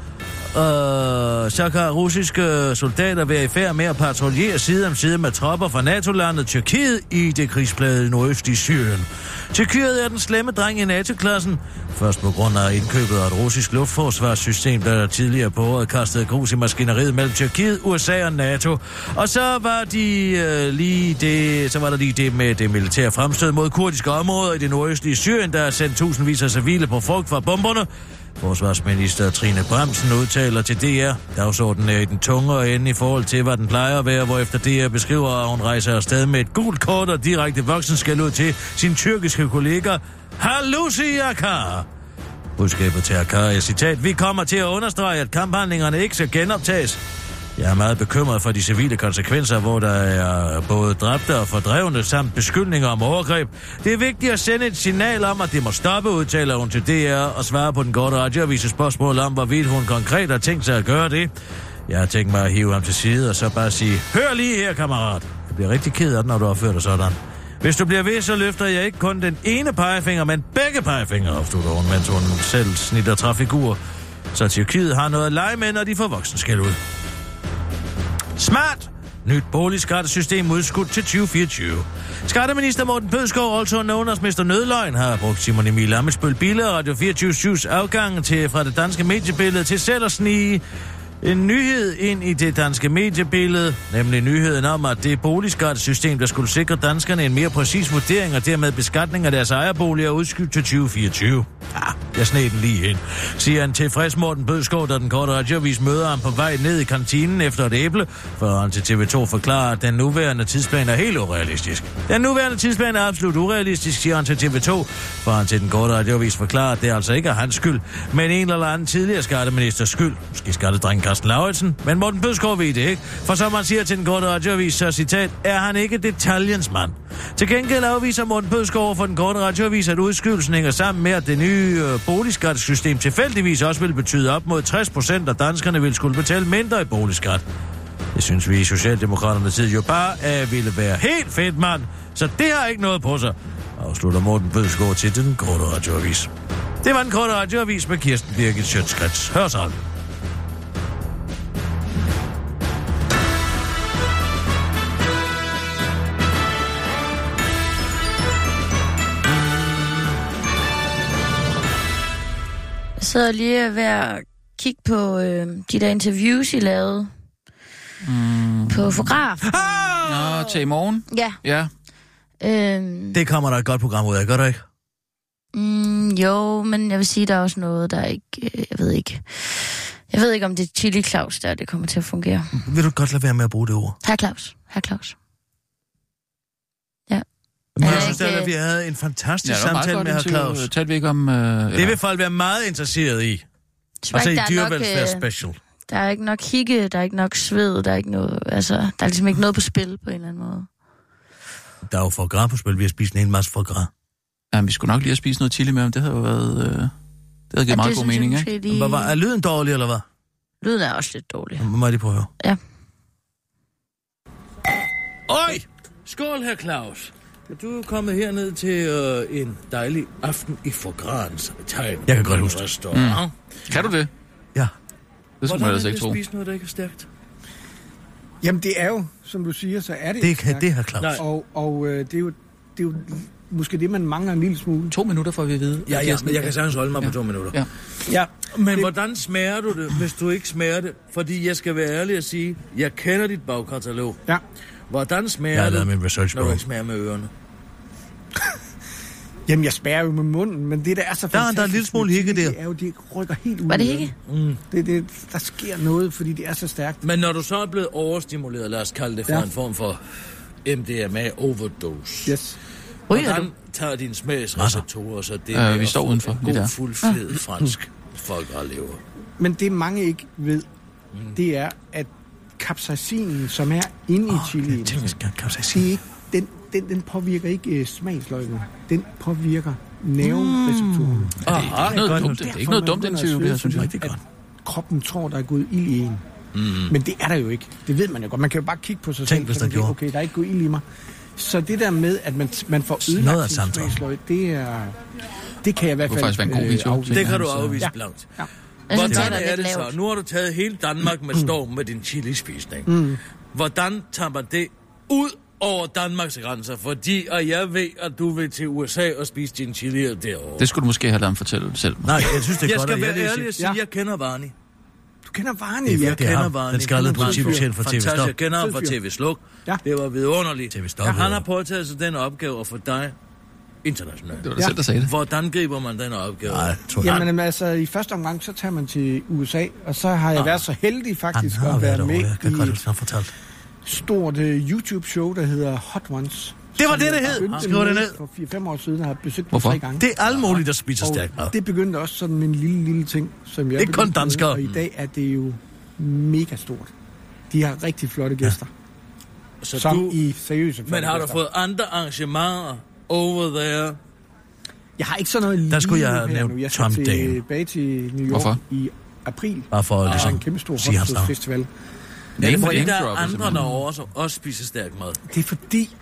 Øh, så kan russiske soldater være i færd med at patruljere side om side med tropper fra NATO-landet Tyrkiet i det krigsplade nordøstlige Syrien. Tyrkiet er den slemme dreng i NATO-klassen. Først på grund af indkøbet af et russisk luftforsvarssystem, der tidligere på året kastede grus i maskineriet mellem Tyrkiet, USA og NATO. Og så var, de, øh, lige det, så var der lige det med det militære fremstød mod kurdiske områder i det nordøstlige Syrien, der har sendt tusindvis af civile på frugt fra bomberne. Forsvarsminister Trine Bremsen udtaler til DR, dagsordenen er i den tungere ende i forhold til, hvad den plejer at være, hvorefter DR beskriver, at hun rejser afsted med et gult kort og direkte voksen skal ud til sin tyrkiske kollega, Halusi Akar. Budskabet til Akar er citat, vi kommer til at understrege, at kamphandlingerne ikke skal genoptages. Jeg er meget bekymret for de civile konsekvenser, hvor der er både dræbte og fordrevne, samt beskyldninger om overgreb. Det er vigtigt at sende et signal om, at det må stoppe, udtaler hun til DR og svarer på den korte radioavise spørgsmål om, hvorvidt hun konkret har tænkt sig at gøre det. Jeg har tænkt mig at hive ham til side og så bare sige, hør lige her, kammerat. Jeg bliver rigtig ked af det, når du opfører dig sådan. Hvis du bliver ved, så løfter jeg ikke kun den ene pegefinger, men begge pegefingre, afslutter hun, mens hun selv snitter trafikur. Så Tyrkiet har noget at lege med, når de får voksenskæld ud. Smart! Nyt boligskattesystem udskudt til 2024. Skatteminister Morten Bødskov, also known as Mr. Nødløgn, har brugt Simon Emil Amitsbøl Bille og Radio 24-7's afgang til, fra det danske mediebillede til selv at snige en nyhed ind i det danske mediebillede, nemlig nyheden om, at det boligskattesystem, der skulle sikre danskerne en mere præcis vurdering og dermed beskatning af deres ejerboliger, er udskudt til 2024. Ja, jeg sned den lige ind, siger han tilfreds Morten Bødskov, da den korte radiovis møder ham på vej ned i kantinen efter et æble, for han til TV2 forklarer, at den nuværende tidsplan er helt urealistisk. Den nuværende tidsplan er absolut urealistisk, siger han til TV2, for han til den korte radiovis forklarer, at det altså ikke er hans skyld, men en eller anden tidligere skatteministers skyld. Måske skattedrengen Carsten Lauritsen, men Morten Bødskov ved det ikke. For som han siger til den korte radioavis, så citat, er han ikke detaljens mand. Til gengæld afviser Morten Bødskov for den korte radioavis, at udskydelsen hænger sammen med, at det nye øh, boligskattesystem tilfældigvis også vil betyde op mod 60 procent af danskerne vil skulle betale mindre i boligskat. Det synes vi i Socialdemokraterne tid jo bare at ville være helt fedt, mand. Så det har ikke noget på sig, afslutter Morten Bødskov til den korte radioavis. Det var en korte radioavis med Kirsten Birgit Sjøtskrets. Hør så. Sidder lige ved at kigge på øh, de der interviews, I lavede mm. på fotograf. Nå, til i morgen. Ja. Ja. Øh, Det kommer der et godt program ud af, gør der ikke? mm, jo, men jeg vil sige, der er også noget, der ikke... Øh, jeg ved ikke... Jeg ved ikke, om det er Chili Claus, der det kommer til at fungere. Vil du godt lade være med at bruge det ord? Herr Claus. Herr Claus. Men jeg synes da, at øh, vi havde en fantastisk Ja, samtale med herr. Claus. Talte vi ikke om... Øh, Det vil folk være meget interesseret i. Tror Altså i er dyrevelfærd øh, special. der er ikke nok hikke, der er ikke nok sved, der er ikke noget... Altså, der er ligesom ikke noget på spil på en eller anden måde. Der er jo for gras på spil. Vi har spist en hel masse for gras. Ja, vi skulle nok lige have spist noget chili med ham. Det havde jo været... Øh, det havde givet Ja, meget det god jeg mening, ikke? Lige... Var, er lyden dårlig, eller hvad? Lyden er også lidt dårlig. Må jeg lige prøve at høre? Ja. Øj! Skål, herr Claus. Du er kommet herned til øh, en dejlig aften i Forgrans tegn. Jeg kan godt huske restaurant. Mm. Kan du det? Ja. Det skulle man ellers ikke tro. spise noget, der ikke er stærkt? Jamen det er jo, som du siger, så er det Det kan det, herr Claus. Nej. Og, og øh, det, er jo, det er jo måske det, man mangler en lille smule. To minutter får vi at vide. Ja, ja, men jeg kan sagtens holde mig på to minutter. Ja. Ja, Men Det- hvordan smager du det, hvis du ikke smager det? Fordi jeg skal være ærlig og sige, jeg kender dit bagkatalog. ja. Hvordan smager Jeg har det, lavet min research, når du bro. ikke smager med ørerne? <laughs> Jamen, jeg spærer jo med munden, men det, der er så Der er- der er en fantastisk lille smule hikke der. Det er jo, det rykker helt ud. Var det i ikke? ørerne. Det, det, der sker noget, fordi det er så stærkt. Men når du så er blevet overstimuleret, lad os kalde det for Ja. en form for MDMA overdose. Yes. Ryger Hvordan du? tager din smagsreceptorer så det Øh, vi står udenfor, en god, der. fuld, fed fransk folk og lever? Men det mange ikke ved, det er, at capsaicinen, som er inde i jeg skal kan det er ikke, den, den, den påvirker ikke uh, smagsløgene. Den påvirker nervereceptorerne. Aha, Det er ikke noget godt. dumt, det er ikke noget dumt interview, det her, synes jeg. At kroppen tror, der er gået ild i en. Mm. Men det er der jo ikke. Det ved man jo godt. Man kan jo bare kigge på sig Tænk, selv. hvis så der man kan. Okay, der er ikke gået ild i mig. Så det der med, at man, man får Noget af ødelagt sin smagsløg, det er... Det kan jeg i hvert Det fald kunne faktisk være en god øh, video. Det kan du afvise Ja. blankt. Ja. Hvordan det er er det så? Nu har du taget hele Danmark med storm med din chilispisning. Mm. Hvordan tager man det ud over Danmarks grænser? Fordi, og jeg ved, at du vil til USA og spise din chili derovre. Det skulle du måske have ladet ham fortælle selv. Nej, jeg synes, det er jeg godt, skal at være jeg ærlig og sige, Ja. jeg kender Varni. Du kender Varne, Det. Jeg Det er kender. Varni. Den skaldede er politibetjent fra TV fantastisk. Stop. Jeg kender ham fra. TV Sluk. Ja. Det var vidunderligt. TV Stop, Ja, han har påtaget sig den opgave at få dig internationalt. Det var dig Ja. selv, der sagde det. Hvordan griber man den opgave? Nej, tror jeg. Jamen altså, i første omgang, så tager man til USA, og så har jeg været så heldig faktisk at være med jeg kan i godt et fortalt. stort uh, YouTube-show, der hedder Hot Ones. Det var det, det hed. Skriv det ned. For 4-5 år siden har jeg besøgt Hvorfor? tre gange. Det er alle mulige, der spiser og stærkt det begyndte også sådan en lille, lille ting, som jeg Det er kun danskere. Og i dag er det jo mega stort. De har rigtig flotte gæster, Så som du, i seriøse men har du fået andre arrangementer over there? Jeg har ikke sådan noget Der skulle lige jeg have nævnt nu. Jeg skal Tom Dane. tilbage til New York Hvorfor? i april. Bare for at er ligesom en kæmpe stor sige hans navn. festival. Er det Name fordi, der er andre derovre, som også spiser stærk mad? Det er fordi,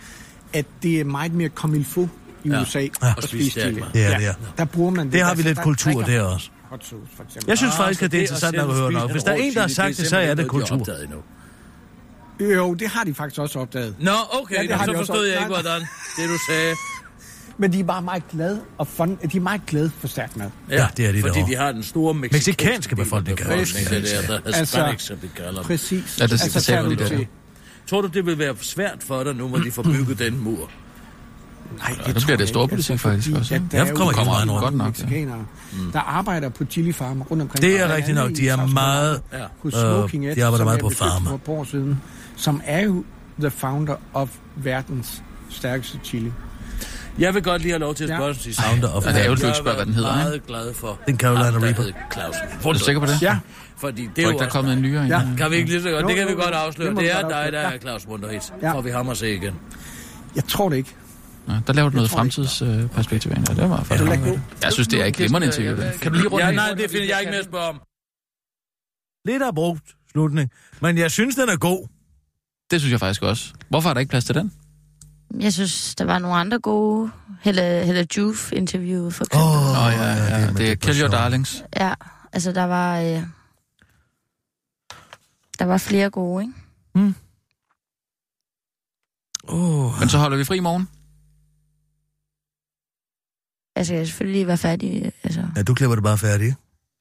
at det er meget mere comme il faut i Ja. USA Ja. at spise stærk mad. Det er det, ja. Der bruger man det. Det har Altså, vi lidt der kultur drikker der man også. Hot sauce, for eksempel. Jeg synes Ah, faktisk, at det er at interessant at høre en Hvis der er en, der har sagt det, så er det noget, kultur. Jo, det har de faktisk også opdaget. Nå, okay, Ja, ja, det har så også forstod jeg opdaget. ikke, hvordan det du sagde. Men de er bare meget glade og fun. De er meget glade for stærk mad. Ja, det er de Fordi derovre. de har den store mexikanske, Mexikanske befolkning, befolkning, det der, der Altså, Hispanics, som de kalder dem. Præcis. Ja, det- det du lige du der. til- Tror du, det vil være svært for dig nu, hvor de får bygget den mur? Nej, nu det bliver tror det jeg storpolitik ikke, faktisk fordi, også. at der Jeg er jo kommer ikke rigtig meget godt nok, ja. der arbejder på chilifarmer rundt omkring. Det er rigtigt nok. De er meget... Ja. Øh, de arbejder meget på farmer. For år siden, som er jo the founder of verdens stærkeste chili. Jeg vil godt lige have lov til at Ja. spørge of- Ja, det er ærgerligt, du Jeg ikke spørger, hvad den hedder, Jeg er meget glad for, Den Carolina Reaper. Clausen. Er du sikker på det? Ja, Fordi det er jo ikke, der er kommet en nyere Ja. Kan vi ikke lige så godt? Jo, Det kan vi jo, godt jo. afsløre. Det er dig, der er Claus Munterhit. Ja. Får vi ham at se igen. jeg tror det ikke. Ja, der laver du noget ikke. fremtidsperspektiv ind. Ja, det var faktisk. gå. Jeg synes, det er et glimrende interview. Kan du lige runde Ja, nej, det finder jeg ikke med at spørge om. Lidt brugt slutning. Men jeg synes, den er god. Det synes jeg faktisk også. Hvorfor er der ikke plads til den? Jeg synes, der var nogle andre gode. Helle, Helle Juf interview for eksempel. Åh, oh, ja, ja, ja, det er Kill Your. Darlings. Ja, altså der var... Øh, der var flere gode, ikke? Åh, Men så holder vi fri i morgen. Altså, jeg skal selvfølgelig lige være færdig. Altså, ja, du klipper det bare færdigt, ikke?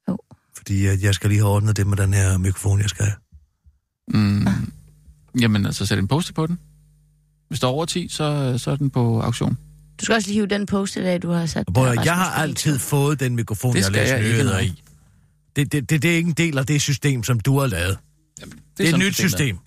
Jo. Fordi at jeg skal lige have ordnet det med den her mikrofon, jeg skal have. Mm. Jamen, altså sæt en poster på den. Hvis der er over 10, så, så er den på auktion. du skal også lige hive den post i dag, du har sat. At, jeg har altid fået den mikrofon, Det jeg skal læser jeg ikke nyheder i. Det, det, det, det er ikke en del af det system, som du har lavet. Det er, sådan et nyt systemet system.